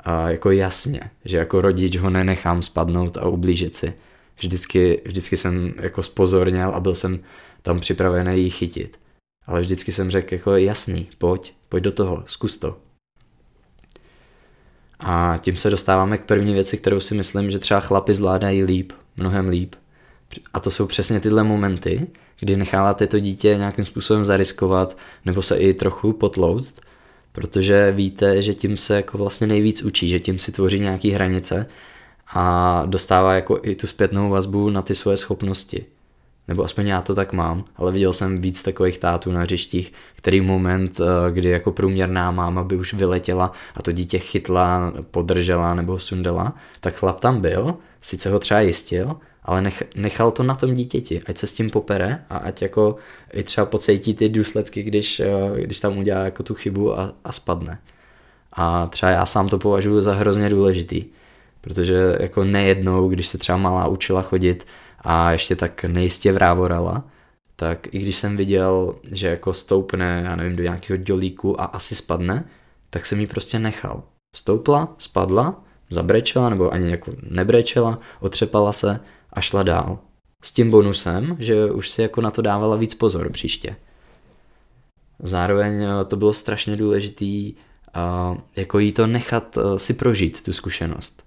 A jako jasně, že jako rodič ho nenechám spadnout a ublížit si. Vždycky, vždycky jsem jako spozorněl a byl jsem tam připravený jí chytit. Ale vždycky jsem řekl jako jasný, pojď, pojď do toho, zkus to. A tím se dostáváme k první věci, kterou si myslím, že třeba chlapi zvládají líp, mnohem líp. A to jsou přesně tyhle momenty, kdy necháváte to dítě nějakým způsobem zariskovat nebo se i trochu potlouct, protože víte, že tím se jako vlastně nejvíc učí, že tím si tvoří nějaký hranice a dostává jako i tu zpětnou vazbu na ty svoje schopnosti. Nebo aspoň já to tak mám, ale viděl jsem víc takových tátů na hřištích, který moment, eh, kdy jako průměrná máma by už vyletěla a to dítě chytla, podržela nebo sundala, tak chlap tam byl, sice ho třeba jistil, ale nech, nechal to na tom dítěti, ať se s tím popere a ať jako i třeba pocítí ty důsledky, když, eh, když tam udělá jako tu chybu a, a spadne. A třeba já sám to považuji za hrozně důležitý, protože jako nejednou, když se třeba malá učila chodit a ještě tak nejistě vrávorala, tak i když jsem viděl, že jako stoupne, já nevím, do nějakého dělíku a asi spadne, tak jsem ji prostě nechal. Stoupla, spadla, zabrečela nebo ani jako nebrečela, otřepala se a šla dál. S tím bonusem, že už si jako na to dávala víc pozor příště. Zároveň eh, to bylo strašně důležitý uh, jako jí to nechat uh, si prožít tu zkušenost.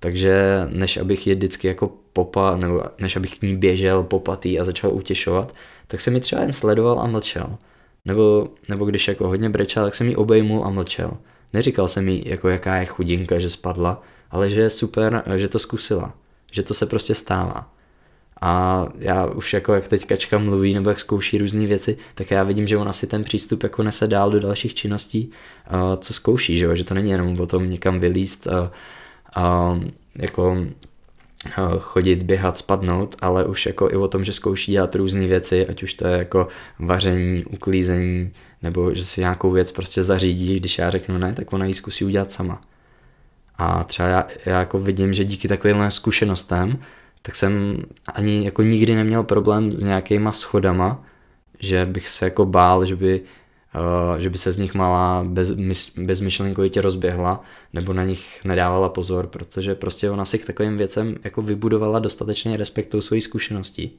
Takže než abych je vždycky jako popa, nebo než abych k ní běžel popatý a začal utěšovat, tak jsem ji třeba jen sledoval a mlčel. Nebo, nebo když jako hodně brečel, tak jsem ji obejmul a mlčel. Neříkal jsem jí, jako jaká je chudinka, že spadla, ale že je super, že to zkusila. Že to se prostě stává. A já už jako jak teď kačka mluví nebo jak zkouší různé věci, tak já vidím, že ona si ten přístup jako nese dál do dalších činností, co zkouší, že, že to není jenom o tom někam vylíst a, a jako chodit, běhat, spadnout, ale už jako i o tom, že zkouší dělat různé věci, ať už to je jako vaření, uklízení, nebo že si nějakou věc prostě zařídí, když já řeknu ne, tak ona ji zkusí udělat sama. A třeba já, já jako vidím, že díky takovým zkušenostem, tak jsem ani jako nikdy neměl problém s nějakýma schodama, že bych se jako bál, že by, že by se z nich malá bez, bezmyšlenkovitě rozběhla, nebo na nich nedávala pozor, protože prostě ona si k takovým věcem jako vybudovala dostatečně respektou svojí zkušeností.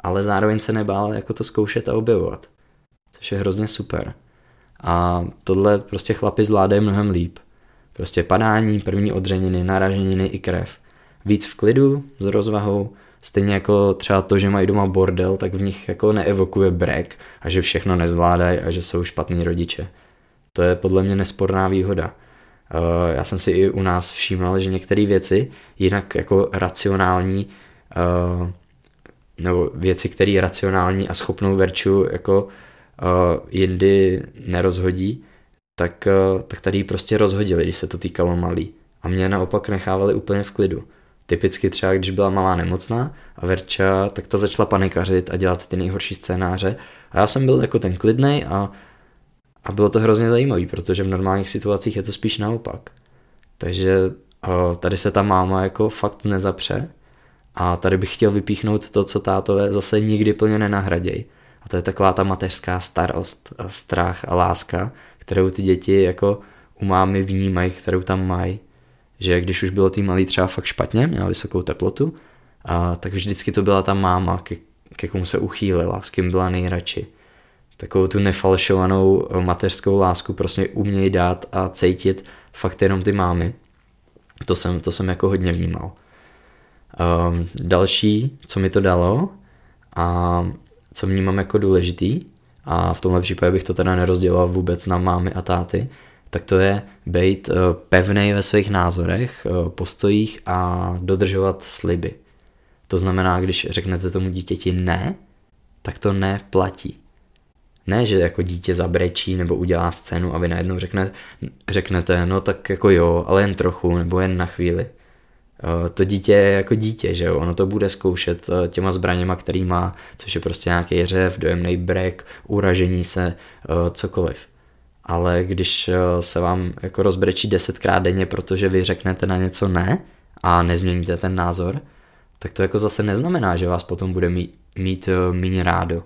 Ale zároveň se nebála jako to zkoušet a objevovat což je hrozně super. A tohle prostě chlapi zvládají mnohem líp. Prostě padání, první odřeniny, naraženiny i krev. Víc v klidu, s rozvahou, stejně jako třeba to, že mají doma bordel, tak v nich jako neevokuje brek a že všechno nezvládají a že jsou špatní rodiče. To je podle mě nesporná výhoda. Eh, já jsem si i u nás všímal, že některé věci, jinak jako racionální, eh, nebo věci, které racionální a schopnou verču jako uh, jindy nerozhodí, tak, tak tady prostě rozhodili, když se to týkalo malý. A mě naopak nechávali úplně v klidu. Typicky třeba, když byla malá nemocná a Verča, tak ta začala panikařit a dělat ty nejhorší scénáře. A já jsem byl jako ten klidnej a, a bylo to hrozně zajímavé, protože v normálních situacích je to spíš naopak. Takže uh, tady se ta máma jako fakt nezapře a tady bych chtěl vypíchnout to, co tátové zase nikdy plně nenahradějí. A to je taková ta mateřská starost, strach a láska, kterou ty děti jako u mámy vnímají, kterou tam mají. Že když už bylo tý malý třeba fakt špatně, měla vysokou teplotu, a tak vždycky to byla ta máma, ke, ke komu se uchýlila, s kým byla nejradši. Takovou tu nefalšovanou mateřskou lásku prostě umějí dát a cítit fakt jenom ty mámy. To jsem, to jsem jako hodně vnímal. Um, další, co mi to dalo, a co vnímám jako důležitý, a v tomhle případě bych to teda nerozdělal vůbec na mámy a táty, tak to je být eh, pevný ve svých názorech, eh, postojích a dodržovat sliby. To znamená, když řeknete tomu dítěti ne, tak to ne platí. Ne, že jako dítě zabrečí nebo udělá scénu a vy najednou řekne, řeknete, no tak jako jo, ale jen trochu nebo jen na chvíli. Eh, to dítě je jako dítě, že jo, ono to bude zkoušet těma zbraněma, který má, což je prostě nějaký řev, dojemný brek, uražení se, cokoliv. Ale když se vám jako rozbrečí desetkrát denně, protože vy řeknete na něco ne a nezměníte ten názor, tak to jako zase neznamená, že vás potom bude mít, mít méně rádo.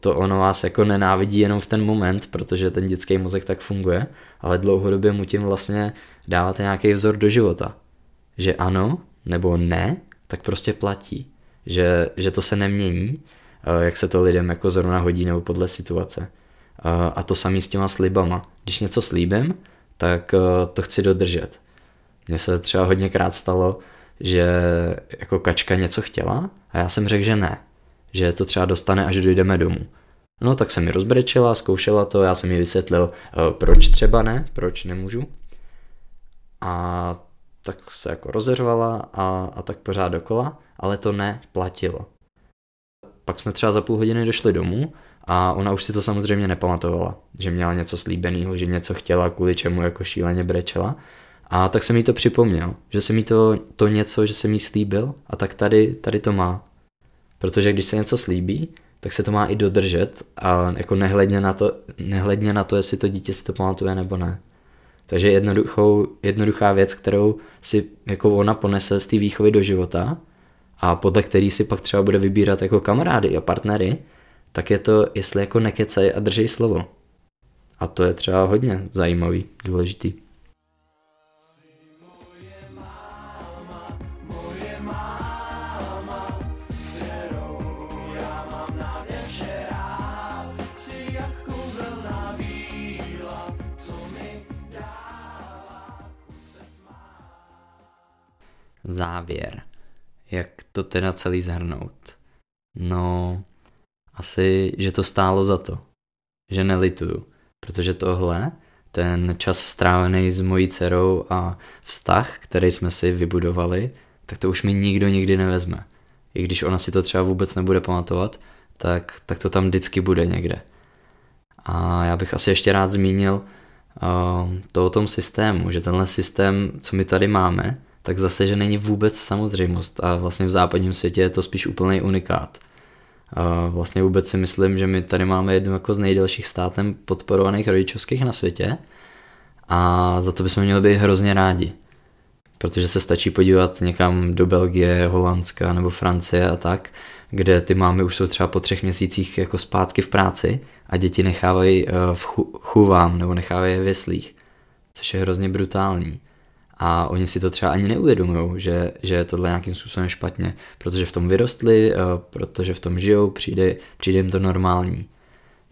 To ono vás jako nenávidí jenom v ten moment, protože ten dětský mozek tak funguje, ale dlouhodobě mu tím vlastně dáváte nějaký vzor do života že ano nebo ne, tak prostě platí. Že, že to se nemění, eh, jak se to lidem jako zrovna hodí nebo podle situace. Eh, a to samý s těma slibama. Když něco slíbím, tak eh, to chci dodržet. Mně se třeba hodněkrát stalo, že jako kačka něco chtěla a já jsem řekl, že ne. Že to třeba dostane, až dojdeme domů. No tak jsem mi rozbrečela, zkoušela to, já jsem mi vysvětlil, proč třeba ne, proč nemůžu. A tak se jako rozeřvala a, a tak pořád dokola, ale to neplatilo. Pak jsme třeba za půl hodiny došli domů a ona už si to samozřejmě nepamatovala, že měla něco slíbeného, že něco chtěla, kvůli čemu jako šíleně brečela. A tak jsem jí to připomněl, že jsem jí to, to něco, že jsem jí slíbil a tak tady, tady to má. Protože když se něco slíbí, tak se to má i dodržet a jako nehledně na to, nehledně na to jestli to dítě si to pamatuje nebo ne. Takže jednoduchou, jednoduchá věc, kterou si jako ona ponese z té výchovy do života a podle který si pak třeba bude vybírat jako kamarády a partnery, tak je to, jestli jako nekecej a držej slovo. A to je třeba hodně zajímavý, důležitý. závěr. Jak to teda celý zhrnout? No, asi, že to stálo za to. Že nelituju. Protože tohle, ten čas strávený s mojí dcerou a vztah, který jsme si vybudovali, tak to už mi nikdo nikdy nevezme. I když ona si to třeba vůbec nebude pamatovat, tak, tak to tam vždycky bude někde. A já bych asi ještě rád zmínil uh, to o tom systému, že tenhle systém, co my tady máme, tak zase, že není vůbec samozřejmost a vlastně v západním světě je to spíš úplný unikát. Vlastně vůbec si myslím, že my tady máme jednu jako z nejdelších státem podporovaných rodičovských na světě a za to bychom měli být hrozně rádi. Protože se stačí podívat někam do Belgie, Holandska nebo Francie a tak, kde ty mámy už jsou třeba po třech měsících jako zpátky v práci a děti nechávají eh, v chůvám nebo nechávají je v jeslích, což je hrozně brutální a oni si to třeba ani neuvědomují, že, že je tohle nějakým způsobem špatně, protože v tom vyrostli, eh, protože v tom žijou, přijde, přijde jim to normální.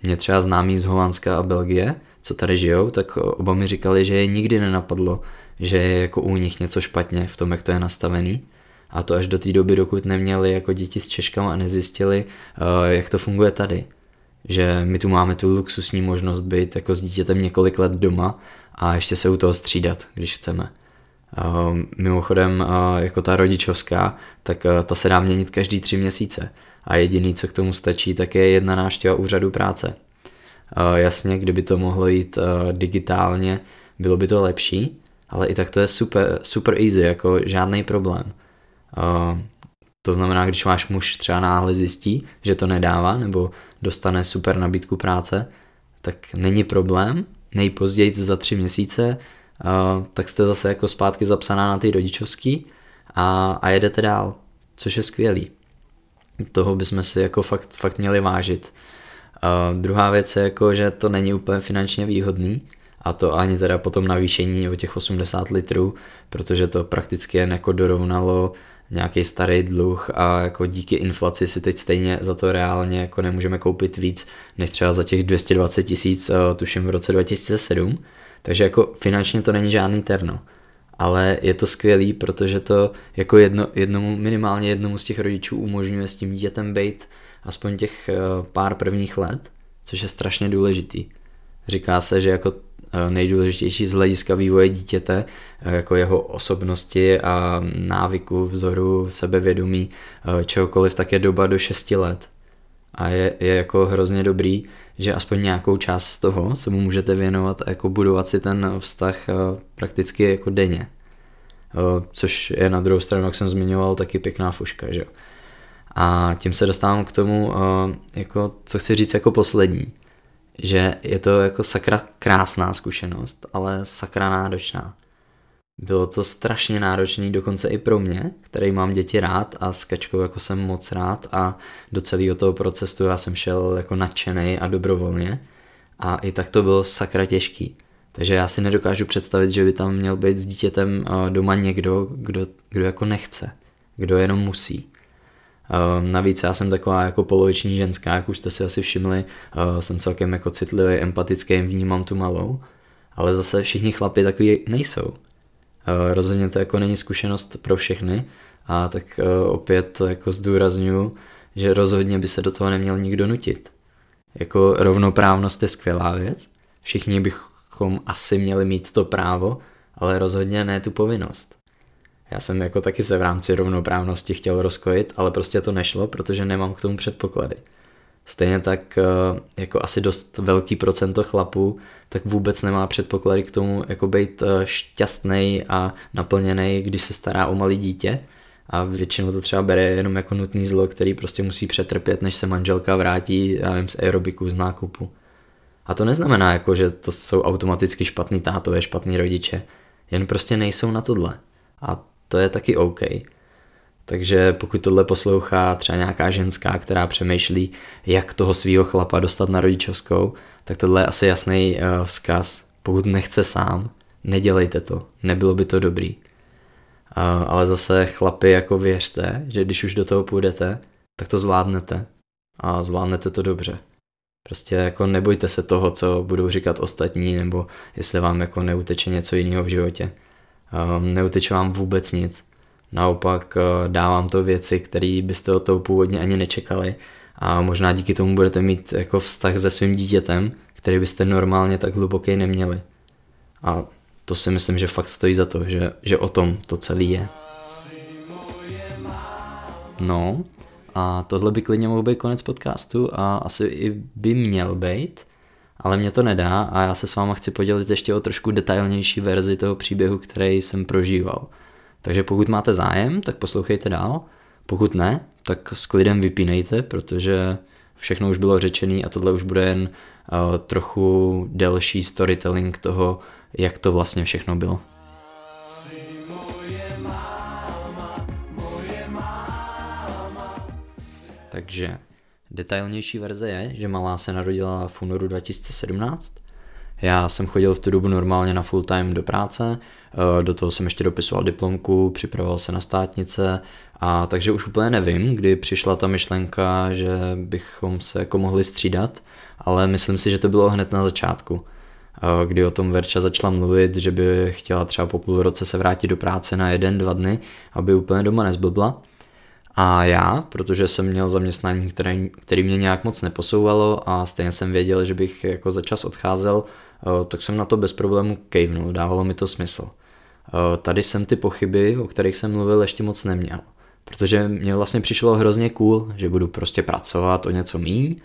Mě třeba známí z Holandska a Belgie, co tady žijou, tak oba mi říkali, že je nikdy nenapadlo, že je jako u nich něco špatně v tom, jak to je nastavený. A to až do té doby, dokud neměli jako děti s Češkama a nezjistili, eh, jak to funguje tady. Že my tu máme tu luxusní možnost být jako s dítětem několik let doma a ještě se u toho střídat, když chceme. Ehm, mimochodem, jako ta rodičovská, tak eh, ta se dá měnit každý tři měsíce. A jediný, co k tomu stačí, tak je jedna návštěva úřadu práce. Eh, jasně, kdyby to mohlo jít digitálně, bylo by to lepší, ale i tak to je super, super easy, jako žádný problém. To znamená, když váš muž třeba náhle zjistí, že to nedává, nebo dostane super nabídku práce, tak není problém, nejpozději za tři měsíce tak jste zase jako zpátky zapsaná na ty rodičovský a, a jedete dál, což je skvělý. Toho bychom si jako fakt, fakt měli vážit. Uh, druhá věc je jako, že to není úplně finančně výhodný a to ani teda potom navýšení o těch 80 litrů, protože to prakticky jen jako dorovnalo nějaký starý dluh a jako díky inflaci si teď stejně za to reálně jako nemůžeme koupit víc než třeba za těch 220 tisíc, tuším v roce 2007 takže jako finančně to není žádný terno. Ale je to skvělý, protože to jako jedno, jednomu, minimálně jednomu z těch rodičů umožňuje s tím dětem být aspoň těch eh, pár prvních let, což je strašně důležitý. Říká se, že jako eh, nejdůležitější z hlediska vývoje dítěte, eh, jako jeho osobnosti a návyku, vzoru, sebevědomí, čehokoliv, tak je doba do 6 let. A je, je jako hrozně dobrý, že aspoň nějakou část z toho se mu můžete věnovat a jako budovat si ten vztah eh, prakticky jako denně. Eh, což je na druhou stranu, jak jsem zmiňoval, taky pěkná fuška, že A tím se dostávám k tomu, eh, jako, co chci říct jako poslední. Že je to jako sakra krásná zkušenost, ale sakra náročná. Bylo to strašně náročný, dokonce i pro mě, který mám děti rád a s kačkou jako jsem moc rád a do celého toho procesu já jsem šel jako nadšený a dobrovolně a i tak to bylo sakra těžký. Takže já si nedokážu představit, že by tam měl být s dítětem eh, doma někdo, kdo, kdo jako nechce, kdo jenom musí. Eh, navíc já jsem taková jako poloviční ženská, jak už jste si asi všimli, eh, jsem celkem jako citlivý, empatický, vnímám tu malou, ale zase všichni chlapi takový nejsou. Eh, rozhodně to jako není zkušenost pro všechny a tak eh, opět jako zdůraznuju, že rozhodně by se do toho neměl nikdo nutit. Jako rovnoprávnost je skvělá věc, všichni bychom asi měli mít to právo, ale rozhodně ne tu povinnost. Já jsem jako taky se v rámci rovnoprávnosti chtěl rozkojit, ale prostě to nešlo, protože nemám k tomu předpoklady. Stejně tak jako asi dost velký procento chlapů, tak vůbec nemá předpoklady k tomu jako být šťastný a naplněný, když se stará o malé dítě a většinou to třeba bere jenom jako nutný zlo, který prostě musí přetrpět, než se manželka vrátí, já nevím, z aerobiku, z nákupu. A to neznamená jako, že to jsou automaticky špatný tátové, špatný rodiče, jen prostě nejsou na tohle. A to je taky OK. Takže pokud tohle poslouchá třeba nějaká ženská, která přemýšlí, jak toho svého chlapa dostat na rodičovskou, tak tohle je asi jasný uh, vzkaz. Pokud nechce sám, nedělejte to, nebylo by to dobrý. Uh, ale zase chlapi jako věřte, že když už do toho půjdete, tak to zvládnete. A zvládnete to dobře. Prostě jako nebojte se toho, co budou říkat ostatní, nebo jestli vám jako neuteče něco jiného v životě. Um, neuteče vám vůbec nic. Naopak uh, dávám to věci, které byste od toho původně ani nečekali a možná díky tomu budete mít jako vztah se svým dítětem, který byste normálně tak hluboký neměli. A to si myslím, že fakt stojí za to, že, že o tom to celé je. No, a tohle by klidně mohl být konec podcastu a asi i by měl být, ale mě to nedá a já se s váma chci podělit ještě o trošku detailnější verzi toho příběhu, který jsem prožíval. Takže pokud máte zájem, tak poslouchejte dál. Pokud ne, tak s klidem vypínejte, protože všechno už bylo řečené a tohle už bude jen uh, trochu delší storytelling toho, jak to vlastně všechno bylo. Takže detailnější verze je, že malá se narodila v únoru 2017. Já jsem chodil v tu dobu normálně na full time do práce, eh, do toho jsem ještě dopisoval diplomku, připravoval se na státnice a takže už úplně nevím, kdy přišla ta myšlenka, že bychom se jako mohli střídat, ale myslím si, že to bylo hned na začátku, eh, kdy o tom Verča začala mluvit, že by chtěla třeba po půl roce se vrátit do práce na jeden, dva dny, aby úplně doma nezblbla. A já, protože jsem měl zaměstnání, který, který mě nějak moc neposouvalo a stejně jsem věděl, že bych jako za čas odcházel, tak jsem na to bez problému kejvnul, dávalo mi to smysl. Eh, tady jsem ty pochyby, o kterých jsem mluvil, ještě moc neměl. Protože mě vlastně přišlo hrozně cool, že budu prostě pracovat o něco míň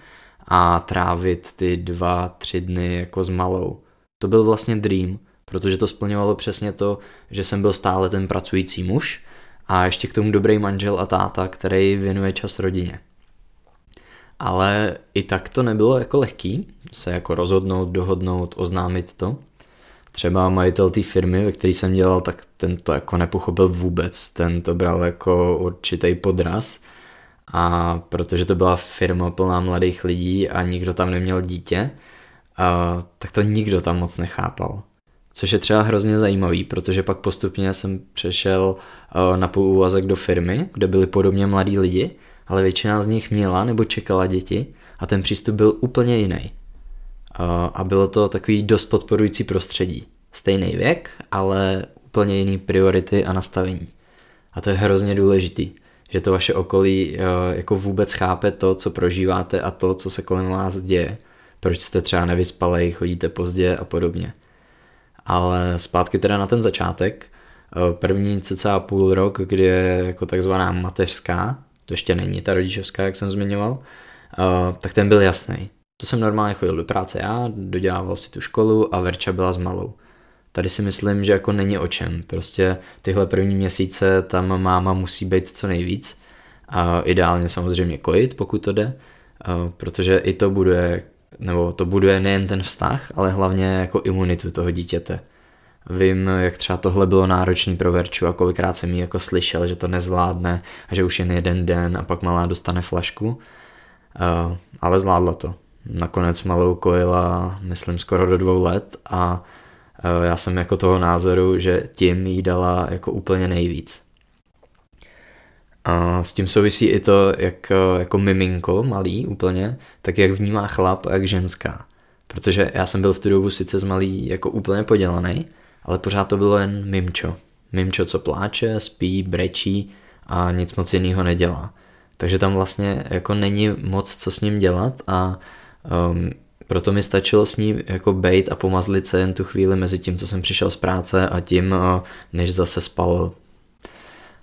a trávit ty dva, tři dny jako s malou. To byl vlastně dream, protože to splňovalo přesně to, že jsem byl stále ten pracující muž, a ještě k tomu dobrý manžel a táta, který věnuje čas rodině. Ale i tak to nebylo jako lehký se jako rozhodnout, dohodnout, oznámit to. Třeba majitel té firmy, ve které jsem dělal, tak ten to jako nepochopil vůbec, ten to bral jako určitý podraz. A protože to byla firma plná mladých lidí a nikdo tam neměl dítě, a, tak to nikdo tam moc nechápal. Což je třeba hrozně zajímavý, protože pak postupně jsem přešel eh, na půl úvazek do firmy, kde byli podobně mladí lidi, ale většina z nich měla nebo čekala děti a ten přístup byl úplně jiný. A bylo to takový dost podporující prostředí. Stejný věk, ale úplně jiný priority a nastavení. A to je hrozně důležitý, že to vaše okolí eh, jako vůbec chápe to, co prožíváte a to, co se kolem vás děje. Proč jste třeba nevyspalej, chodíte pozdě a podobně. Ale zpátky teda na ten začátek, eh, první cca půl rok, kdy je jako takzvaná mateřská, to ještě není ta rodičovská, jak jsem zmiňoval, eh, tak ten byl jasný. To jsem normálně chodil do práce já, dodělával si tu školu a Verča byla s malou. Tady si myslím, že jako není o čem. Prostě tyhle první měsíce tam máma musí být co nejvíc. A ideálně samozřejmě kojit, pokud to jde, protože i to bude nebo to buduje nejen ten vztah, ale hlavně jako imunitu toho dítěte. Vím, jak třeba tohle bylo náročný pro Verču a kolikrát jsem jí jako slyšel, že to nezvládne a že už jen jeden den a pak malá dostane flašku. Uh, ale zvládla to. Nakonec malou kojila, myslím, skoro do dvou let a uh, já jsem jako toho názoru, že tím jí dala jako úplně nejvíc. A s tím souvisí i to, jak jako miminko malý úplně, tak jak vnímá chlap a jak ženská. Protože já jsem byl v tu dobu sice z malý jako úplně podělaný, ale pořád to bylo jen mimčo. Mimčo, co pláče, spí, brečí a nic moc jiného nedělá. Takže tam vlastně jako není moc co s ním dělat a um, proto mi stačilo s ním jako bejt a pomazlit se jen tu chvíli mezi tím, co jsem přišel z práce a tím, uh, než zase spal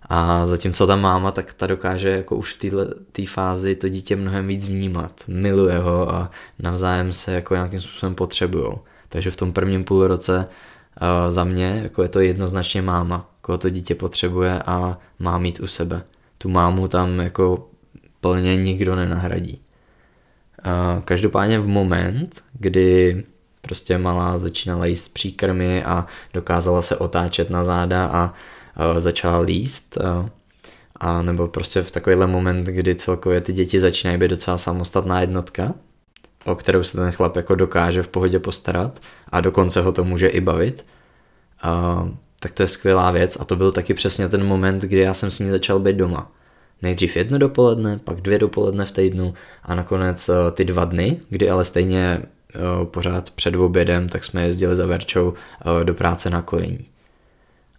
A zatímco ta máma, tak ta dokáže jako už v této fázi to dítě mnohem víc vnímat, miluje ho a navzájem se jako nějakým způsobem potřebujou. Takže v tom prvním půlroce za mě jako je to jednoznačně máma, koho to dítě potřebuje a má mít u sebe. Tu mámu tam jako plně nikdo nenahradí. Uh, každopádně v moment, kdy prostě malá začínala jíst příkrmy a dokázala se otáčet na záda a uh, začala líst, a nebo prostě v takovýhle moment, kdy celkově ty děti začínají být docela samostatná jednotka, o kterou se ten chlap jako dokáže v pohodě postarat a dokonce ho to může i bavit, uh, tak to je skvělá věc a to byl taky přesně ten moment, kdy já jsem s ní začal být doma. Nejdřív jedno dopoledne, pak dvě dopoledne v týdnu a nakonec uh, ty dva dny, kdy ale stejně uh, pořád před obědem, tak jsme jezdili za Verčou uh, do práce na kojení.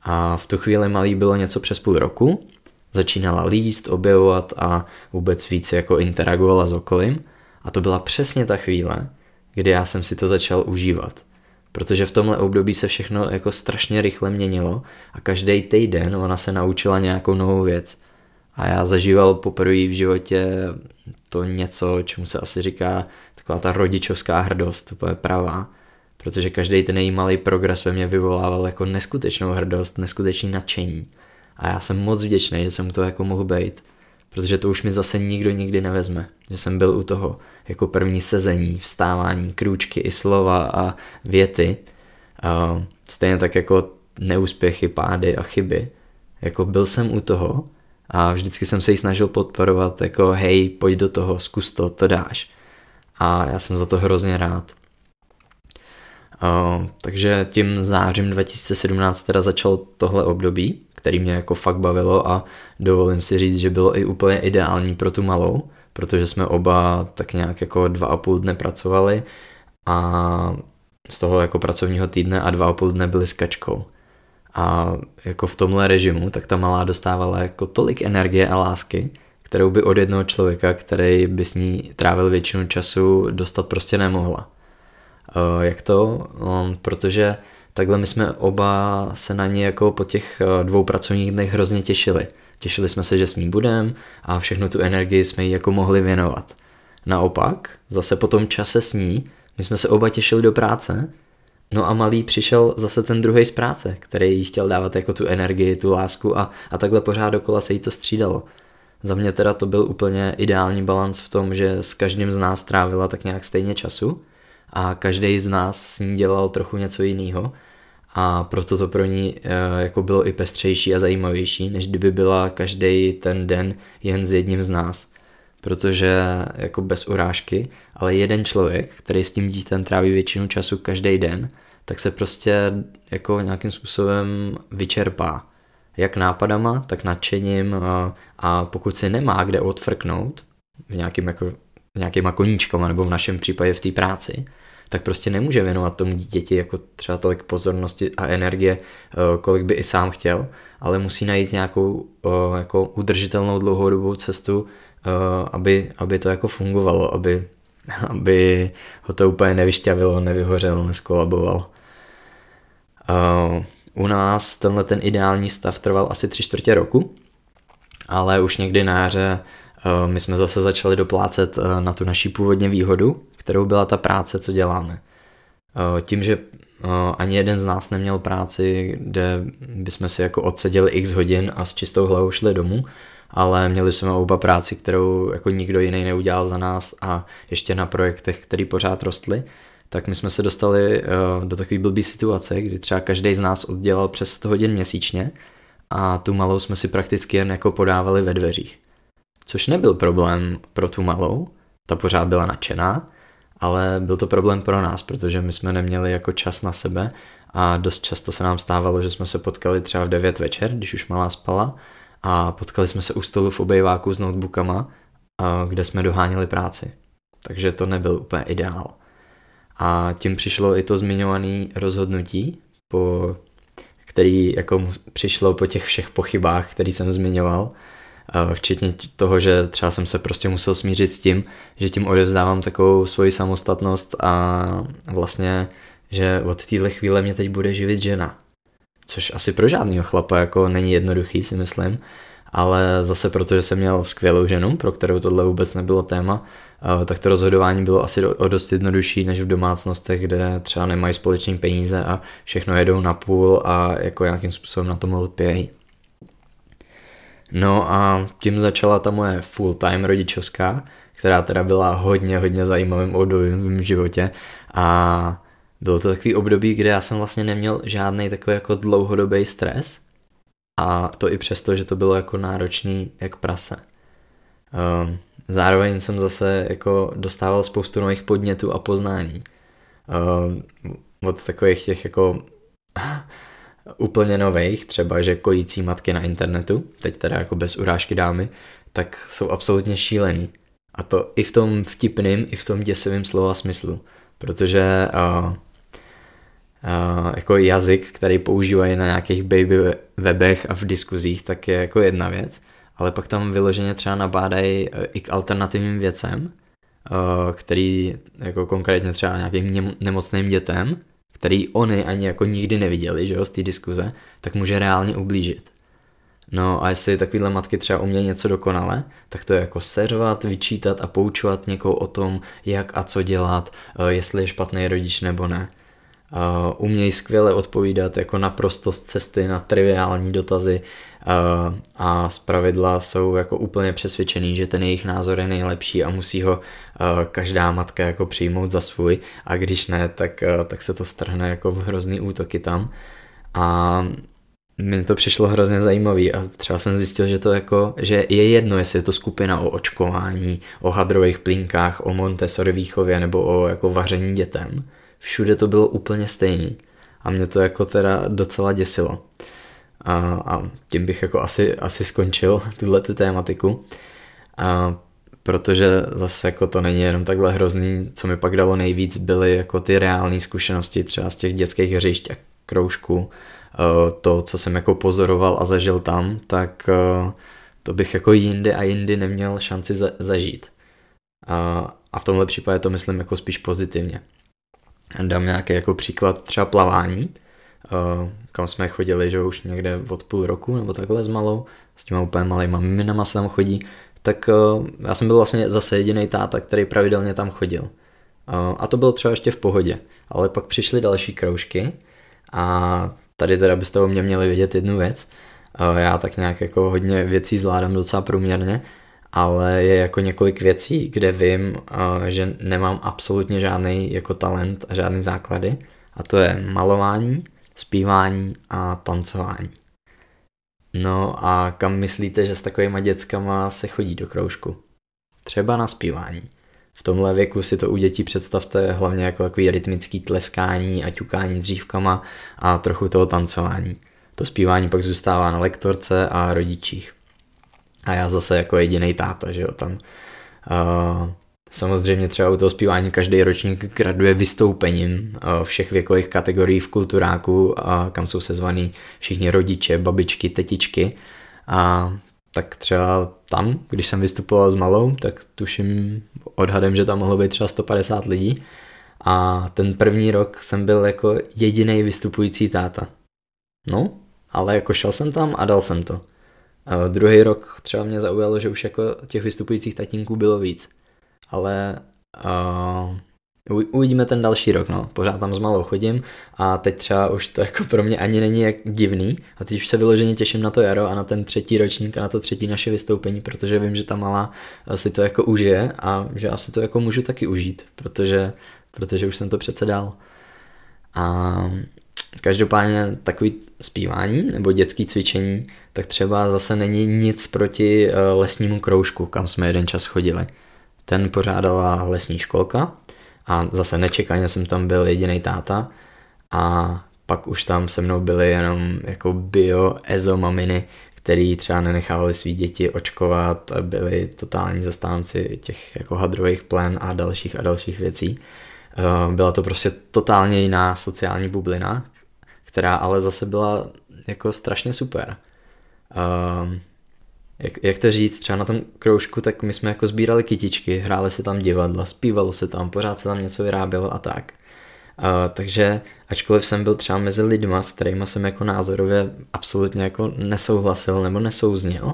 A v tu chvíli malý bylo něco přes půl roku, začínala líst, objevovat a vůbec víc jako interagovala s okolím – a to byla přesně ta chvíle, kdy já jsem si to začal užívat. Protože v tomhle období se všechno jako strašně rychle měnilo a každý týden ona se naučila nějakou novou věc. A já zažíval poprvé v životě to něco, čemu se asi říká taková ta rodičovská hrdost, to je pravá. Protože každý ten její malý progres ve mně vyvolával jako neskutečnou hrdost, neskutečný nadšení. A já jsem moc vděčný, že jsem to jako mohl být protože to už mi zase nikdo nikdy nevezme, že jsem byl u toho jako první sezení, vstávání, krůčky i slova a věty, a stejně tak jako neúspěchy, pády a chyby, jako byl jsem u toho a vždycky jsem se jí snažil podporovat jako hej, pojď do toho, zkus to, to dáš. A já jsem za to hrozně rád. Uh, takže tím zářím 2017 teda začal tohle období který mě jako fakt bavilo a dovolím si říct, že bylo i úplně ideální pro tu malou, protože jsme oba tak nějak jako dva a půl dne pracovali a z toho jako pracovního týdne a dva a půl dne byli s kačkou. A jako v tomhle režimu, tak ta malá dostávala jako tolik energie a lásky, kterou by od jednoho člověka, který by s ní trávil většinu času, dostat prostě nemohla. Jak to? Um, protože takhle my jsme oba se na ní jako po těch eh, dvou pracovních dnech hrozně těšili. Těšili jsme se, že s ní budeme a všechnu tu energii jsme jí jako mohli věnovat. Naopak, zase po tom čase s ní, my jsme se oba těšili do práce, no a malý přišel zase ten druhý z práce, který jí chtěl dávat jako tu energii, tu lásku a, a takhle pořád dokola se jí to střídalo. Za mě teda to byl úplně ideální balans v tom, že s každým z nás trávila tak nějak stejně času a každý z nás s ní dělal trochu něco jiného a proto to pro ní eh, jako bylo i pestřejší a zajímavější, než kdyby byla každý ten den jen s jedním z nás. Protože jako bez urážky, ale jeden člověk, který s tím dítem tráví většinu času každý den, tak se prostě jako nějakým způsobem vyčerpá. Jak nápadama, tak nadšením a, a pokud si nemá kde odfrknout v nějakým jako, nějakýma koníčkama nebo v našem případě v té práci, tak prostě nemůže věnovat tomu dítěti jako třeba tolik pozornosti a energie, eh, kolik by i sám chtěl, ale musí najít nějakou eh, jako udržitelnou dlouhodobou cestu, eh, aby, aby to jako fungovalo, aby, (laughs) aby ho to úplně nevyšťavilo, nevyhořel, neskolaboval. U nás tenhle ten ideální stav trval asi tři čtvrtě roku, ale už někdy na jaře my jsme zase začali doplácet na tu naší původně výhodu, kterou byla ta práce, co děláme. Eh, tím, že eh, ani jeden z nás neměl práci, kde bychom si jako odseděli x hodin a s čistou hlavou šli domů, ale měli jsme oba práci, kterou jako nikdo jiný neudělal za nás a ještě na projektech, které pořád rostly, tak my jsme se dostali eh, do takové blbý situace, kdy třeba každý z nás oddělal přes 100 hodin měsíčně a tu malou jsme si prakticky jen jako podávali ve dveřích. Což nebyl problém pro tu malou, ta pořád byla nadšená, ale byl to problém pro nás, protože my jsme neměli jako čas na sebe a dost často se nám stávalo, že jsme se potkali třeba v 9 večer, když už malá spala a potkali jsme se u stolu v obejváku s notebookama, kde jsme doháněli práci. Takže to nebyl úplně ideál. A tím přišlo i to zmiňované rozhodnutí, po, který jako přišlo po těch všech pochybách, který jsem zmiňoval, včetně toho, že třeba jsem se prostě musel smířit s tím, že tím odevzdávám takovou svoji samostatnost a vlastně, že od téhle chvíle mě teď bude živit žena. což asi pro žádného chlapa jako není jednoduchý, si myslím, ale zase protože jsem měl skvělou ženu, pro kterou tohle vůbec nebylo téma, tak to rozhodování bylo asi o dost jednodušší než v domácnostech, kde třeba nemají společné peníze a všechno jedou na půl a jako nějakým způsobem na tom lpějí. No a tím začala ta moje full-time rodičovská, která teda byla hodně, hodně zajímavým obdobím v mém životě a bylo to takový období, kde já jsem vlastně neměl žádný takový jako dlouhodobý stres a to i přesto, že to bylo jako náročný jak prase. Um, zároveň jsem zase jako dostával spoustu nových podnětů a poznání. Um, od takových těch jako úplně nových, třeba že kojící matky na internetu, teď teda jako bez urážky dámy, tak jsou absolutně šílený. A to i v tom vtipným, i v tom děsivém slova smyslu. Protože uh, uh, jako jazyk, který používají na nějakých baby webech a v diskuzích, tak je jako jedna věc. Ale pak tam vyloženě třeba nabádají e, i k alternativním věcem, uh, který jako konkrétně třeba nějakým nemocným dětem, který oni ani jako nikdy neviděli, že jo, z té diskuze, tak může reálně ublížit. No a jestli takovýhle matky třeba umějí něco dokonale, tak to je jako seřvat, vyčítat a poučovat někoho o tom, jak a co dělat, eh, jestli je špatný rodič nebo ne. Uh, umějí skvěle odpovídat jako naprosto z cesty na triviální dotazy a pravidla jsou jako úplně přesvědčený, že ten jejich názor je nejlepší a musí ho uh, každá matka jako přijmout za svůj a když ne, tak, tak se to strhne jako v hrozný útoky tam a mi to přišlo hrozně zajímavý a třeba jsem zjistil, že to jako, že je jedno, jestli je to skupina o očkování, o hadrových plínkách, o Montessori výchově nebo o jako vaření dětem. Všude to bylo úplně stejný a mě to jako teda docela děsilo. A, a tím bych jako asi, asi skončil (laughs) tuhle tu tématiku. A protože zase jako to není jenom takhle hrozný, co mi pak dalo nejvíc, byly jako ty reální zkušenosti třeba z těch dětských hřišť a kroužků, Eh, to, co jsem jako pozoroval a zažil tam, tak eh, to bych jako jindy a jindy neměl šanci zažít. A v tomhle případě to myslím jako spíš pozitivně. Dám nějaký jako příklad třeba plavání, eh, kam jsme chodili, že už někde od půl roku nebo takhle s malou, s těma úplně malýma miminama se tam chodí, tak já jsem byl vlastně zase jediný táta, který pravidelně tam chodil. A to bylo třeba ještě v pohodě, ale pak přišly další kroužky a Tady teda byste o mě měli vědět jednu věc. Eh, já tak nějak jako hodně věcí zvládám docela průměrně, ale je jako několik věcí, kde vím, eh, že nemám absolutně žádný jako talent a žádný základy. A to je malování, zpívání a tancování. No a kam myslíte, že s takovýma dětskama se chodí do kroužku? Třeba na zpívání v tomhle věku si to u dětí představte hlavně jako takový rytmický tleskání a ťukání dřívkama a trochu toho tancování. To zpívání pak zůstává na lektorce a rodičích. A já zase jako jediný táta, že jo, tam uh, Samozřejmě třeba u toho zpívání každý ročník graduje vystoupením všech věkových kategorií v kulturáku, kam jsou sezvaný všichni rodiče, babičky, tetičky. A tak třeba tam, když jsem vystupoval s malou, tak tuším odhadem, že tam mohlo být třeba 150 lidí. A ten první rok jsem byl jako jediný vystupující táta. No, ale jako šel jsem tam a dal jsem to. A druhý rok třeba mě zaujalo, že už jako těch vystupujících tatínků bylo víc. Ale uh, Uvidíme ten další rok, no. Pořád tam s malou chodím a teď třeba už to jako pro mě ani není jak divný a teď už se vyloženě těším na to jaro a na ten třetí ročník a na to třetí naše vystoupení, protože vím, že ta malá si to jako užije a že asi to jako můžu taky užít, protože, protože už jsem to přece dal. A každopádně takový zpívání nebo dětský cvičení, tak třeba zase není nic proti eh, lesnímu kroužku, kam jsme jeden čas chodili. Ten pořádala lesní školka, a zase nečekaně jsem tam byl jediný táta a pak už tam se mnou byly jenom jako bio ezo maminy, který třeba nenechávali svý děti očkovat, byli totální zastánci těch jako hadrových plen a dalších a dalších věcí. Eh, byla to prostě totálně jiná sociální bublina, která ale zase byla jako strašně super. Jak, jak to říct, třeba na tom kroužku, tak my jsme jako sbírali kytičky, hráli se tam divadla, zpívalo se tam, pořád se tam něco vyrábělo a tak. takže ačkoliv jsem byl třeba mezi lidma, s kterými jsem jako názorově absolutně jako nesouhlasil nebo nesouzněl,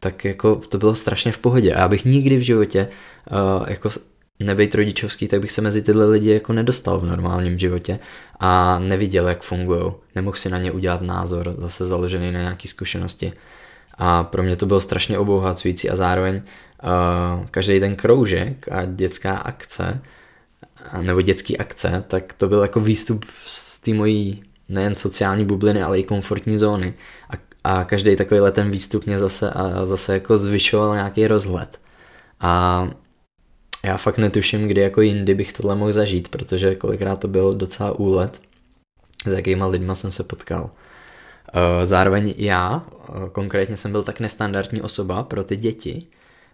tak jako to bylo strašně v pohodě. A já bych nikdy v životě uh, jako nebejt rodičovský, tak bych se mezi tyhle lidi jako nedostal v normálním životě a neviděl, jak fungují. Nemohl si na ně udělat názor, zase založený na nějaké zkušenosti. A pro mě to bylo strašně obohacující a zároveň uh, každý ten kroužek a dětská akce, nebo dětský akce, tak to byl jako výstup z té mojí nejen sociální bubliny, ale i komfortní zóny. A, a každý takový ten výstup mě zase, a zase jako zvyšoval nějaký rozhled. A já fakt netuším, kdy jako jindy bych tohle mohl zažít, protože kolikrát to byl docela úlet, s jakýma lidma jsem se potkal. Eh, zároveň já, eh, konkrétně jsem byl tak nestandardní osoba pro ty děti,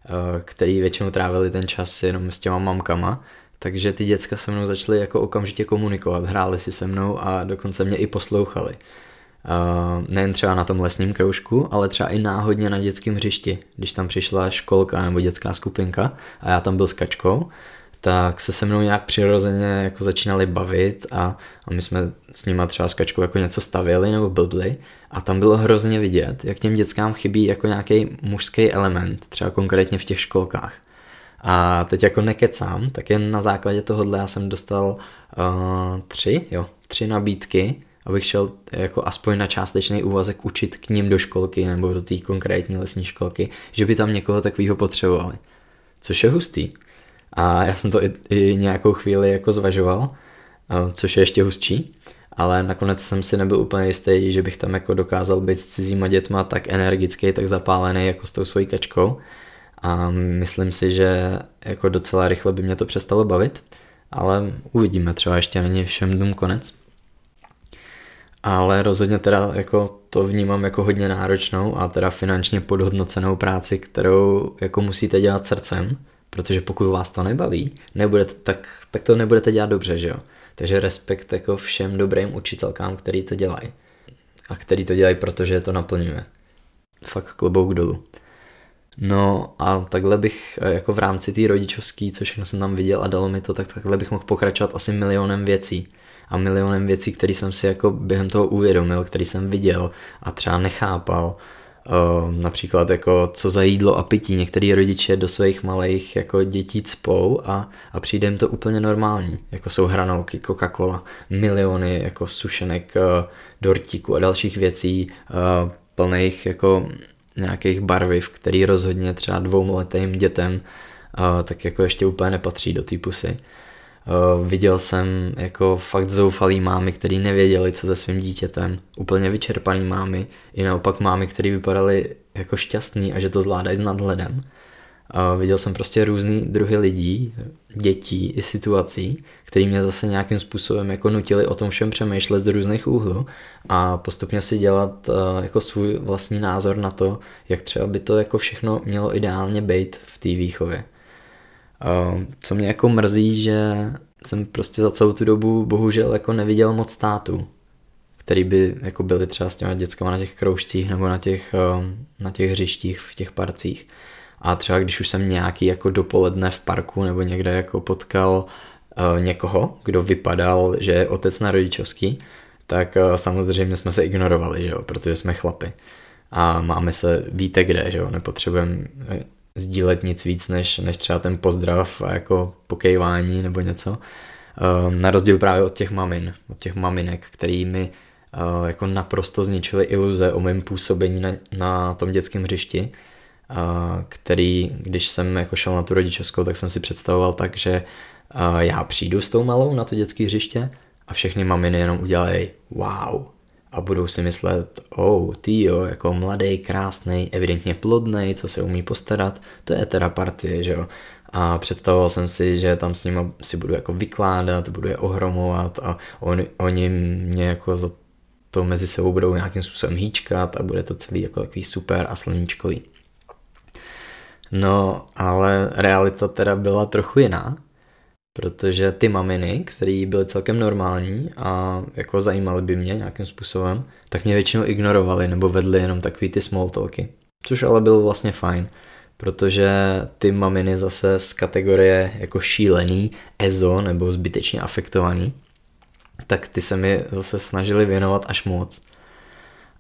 eh, který většinou trávili ten čas jenom s těma mamkama, takže ty děcka se mnou začaly jako okamžitě komunikovat, hráli si se mnou a dokonce mě i poslouchali. Uh, nejen třeba na tom lesním kroužku, ale třeba i náhodně na dětském hřišti, když tam přišla školka nebo dětská skupinka a já tam byl s kačkou, tak se se mnou nějak přirozeně jako začínali bavit a, a my jsme s nima třeba s kačkou jako něco stavili nebo blbli a tam bylo hrozně vidět, jak těm dětskám chybí jako nějaký mužský element, třeba konkrétně v těch školkách. A teď jako nekecám, tak jen na základě tohohle já jsem dostal uh, tři, jo, tři nabídky abych šel jako aspoň na částečný úvazek učit k ním do školky nebo do té konkrétní lesní školky, že by tam někoho takového potřebovali. Což je hustý. A já jsem to i, i nějakou chvíli jako zvažoval, což je ještě hustší, ale nakonec jsem si nebyl úplně jistý, že bych tam jako dokázal být s cizíma dětma tak energický, tak zapálený jako s tou svojí kačkou. A myslím si, že jako docela rychle by mě to přestalo bavit, ale uvidíme, třeba ještě není všem dům konec ale rozhodně teda jako to vnímám jako hodně náročnou a teda finančně podhodnocenou práci, kterou jako musíte dělat srdcem, protože pokud vás to nebaví, nebudete, tak, tak to nebudete dělat dobře, že jo. Takže respekt jako všem dobrým učitelkám, který to dělají. A který to dělají, protože to naplňuje. Fakt klobouk dolů. No a takhle bych jako v rámci té rodičovské, co všechno jsem tam viděl a dalo mi to, tak takhle bych mohl pokračovat asi milionem věcí a milionem věcí, které jsem si jako během toho uvědomil, který jsem viděl a třeba nechápal. Uh, například jako co za jídlo a pití. Některý rodiče do svých malých jako dětí cpou a, a přijde jim to úplně normální. Jako jsou hranolky, Coca-Cola, miliony jako sušenek, uh, dortíků a dalších věcí uh, plných jako nějakých barviv, který rozhodně třeba dvouletým dětem tak jako ještě úplně nepatří do té pusy. Uh, viděl jsem jako fakt zoufalý mámy, který nevěděli, co se svým dítětem, úplně vyčerpaný mámy, i naopak mámy, které vypadaly jako šťastný a že to zvládají s nadhledem. Uh, viděl jsem prostě různý druhy lidí, dětí i situací, které mě zase nějakým způsobem jako nutili o tom všem přemýšlet z různých úhlů a postupně si dělat uh, jako svůj vlastní názor na to, jak třeba by to jako všechno mělo ideálně být v té výchově. Uh, co mě jako mrzí, že jsem prostě za celou tu dobu bohužel jako neviděl moc států, který by jako byli třeba s těma dětskama na těch kroužcích nebo na těch, uh, na těch hřištích v těch parcích. A třeba když už jsem nějaký jako dopoledne v parku nebo někde jako potkal uh, někoho, kdo vypadal, že je otec na rodičovský, tak uh, samozřejmě jsme se ignorovali, že jo, protože jsme chlapy. A máme se víte kde, že jo, nepotřebujeme sdílet nic víc než, než třeba ten pozdrav a jako pokejvání nebo něco. Um, na rozdíl právě od těch mamin, od těch maminek, který mi uh, jako naprosto zničili iluze o mém působení na, na tom dětském hřišti, uh, který, když jsem jako šel na tu rodičovskou, tak jsem si představoval tak, že uh, já přijdu s tou malou na to dětské hřiště a všechny maminy jenom udělají wow, a budou si myslet, oh, ty jo, jako mladý, krásný, evidentně plodný, co se umí postarat, to je teda partie, že jo. A představoval jsem si, že tam s nimi si budu jako vykládat, budu je ohromovat a on, oni mě jako za to mezi sebou budou nějakým způsobem hýčkat a bude to celý jako takový super a sluníčkový. No, ale realita teda byla trochu jiná protože ty maminy, které byly celkem normální a jako zajímaly by mě nějakým způsobem, tak mě většinou ignorovali nebo vedli jenom takový ty small talky. Což ale bylo vlastně fajn, protože ty maminy zase z kategorie jako šílený, ezo nebo zbytečně afektovaný, tak ty se mi zase snažili věnovat až moc.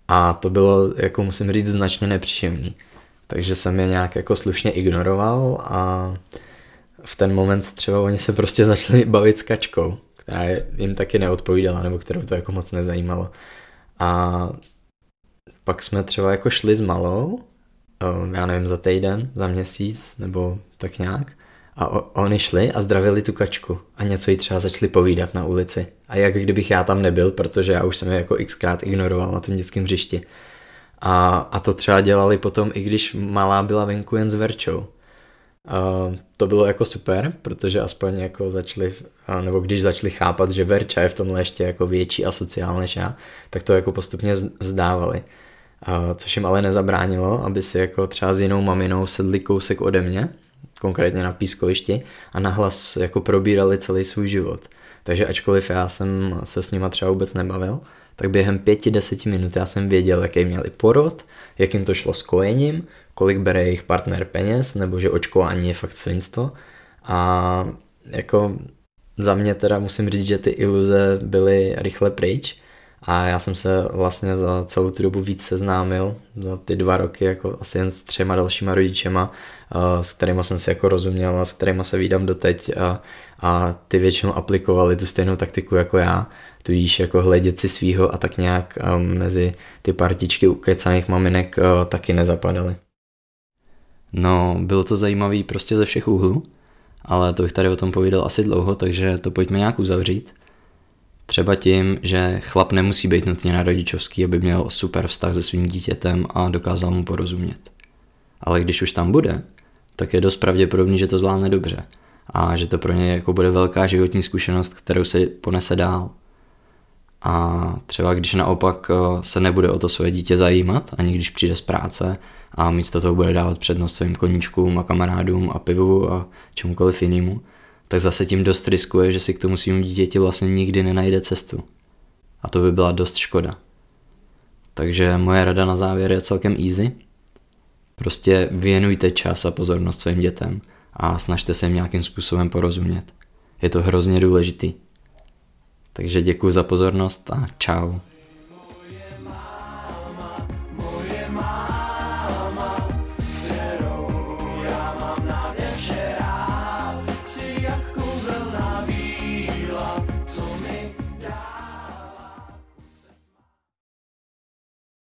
A to bylo, jako musím říct, značně nepříjemný. Takže jsem je nějak jako slušně ignoroval a v ten moment třeba oni se prostě začali (laughs) bavit s kačkou, která jim taky neodpovídala, nebo kterou to jako moc nezajímalo. A pak jsme třeba jako šli s malou, já nevím, za týden, za měsíc, nebo tak nějak. A oni šli a zdravili tu kačku a něco jí třeba začali povídat na ulici. A jak kdybych já tam nebyl, protože já už jsem je jako xkrát ignoroval na tom dětském hřišti. A, a to třeba dělali potom, i když malá byla venku jen s Verčou. To bylo jako super, protože aspoň jako začali, nebo když začali chápat, že Verča je v tomhle ještě jako větší a sociál než já, tak to jako postupně vzdávali. Uh, což jim ale nezabránilo, aby si jako třeba s jinou maminou sedli kousek ode mě, konkrétně na pískovišti a nahlas jako probírali celý svůj život. Takže ačkoliv já jsem se s nima třeba vůbec nebavil, tak během pěti, deseti minut já jsem věděl, jaký měli porod, jak jim to šlo s kojením, kolik bere jejich partner peněz, nebo že očkování je fakt svinstvo. A jako za mě teda musím říct, že ty iluze byly rychle pryč a já jsem se vlastně za celou tu dobu víc seznámil, za ty dva roky jako asi jen s třema dalšíma rodičema, s kterými jsem si jako rozuměl a s kterými se vídám doteď a, a ty většinou aplikovali tu stejnou taktiku jako já, tudíž jako hledět si svýho a tak nějak mezi ty partičky ukecaných maminek taky nezapadaly. No, bylo to zajímavý prostě ze všech úhlů, ale to bych tady o tom povídal asi dlouho, takže to pojďme nějak uzavřít. Třeba tím, že chlap nemusí být nutně na rodičovský, aby měl super vztah se svým dítětem a dokázal mu porozumět. Ale když už tam bude, tak je dost pravděpodobný, že to zvládne dobře a že to pro něj jako bude velká životní zkušenost, kterou se ponese dál. A třeba když naopak eh, se nebude o to svoje dítě zajímat, ani když přijde z práce a místo toho bude dávat přednost svým koníčkům a kamarádům a pivu a čemukoliv jinému, tak zase tím dost riskuje, že si k tomu svým dítěti vlastně nikdy nenajde cestu. A to by byla dost škoda. Takže moje rada na závěr je celkem easy. Prostě věnujte čas a pozornost svým dětem a snažte se jim nějakým způsobem porozumět. Je to hrozně důležitý. Takže děkuji za pozornost a čau.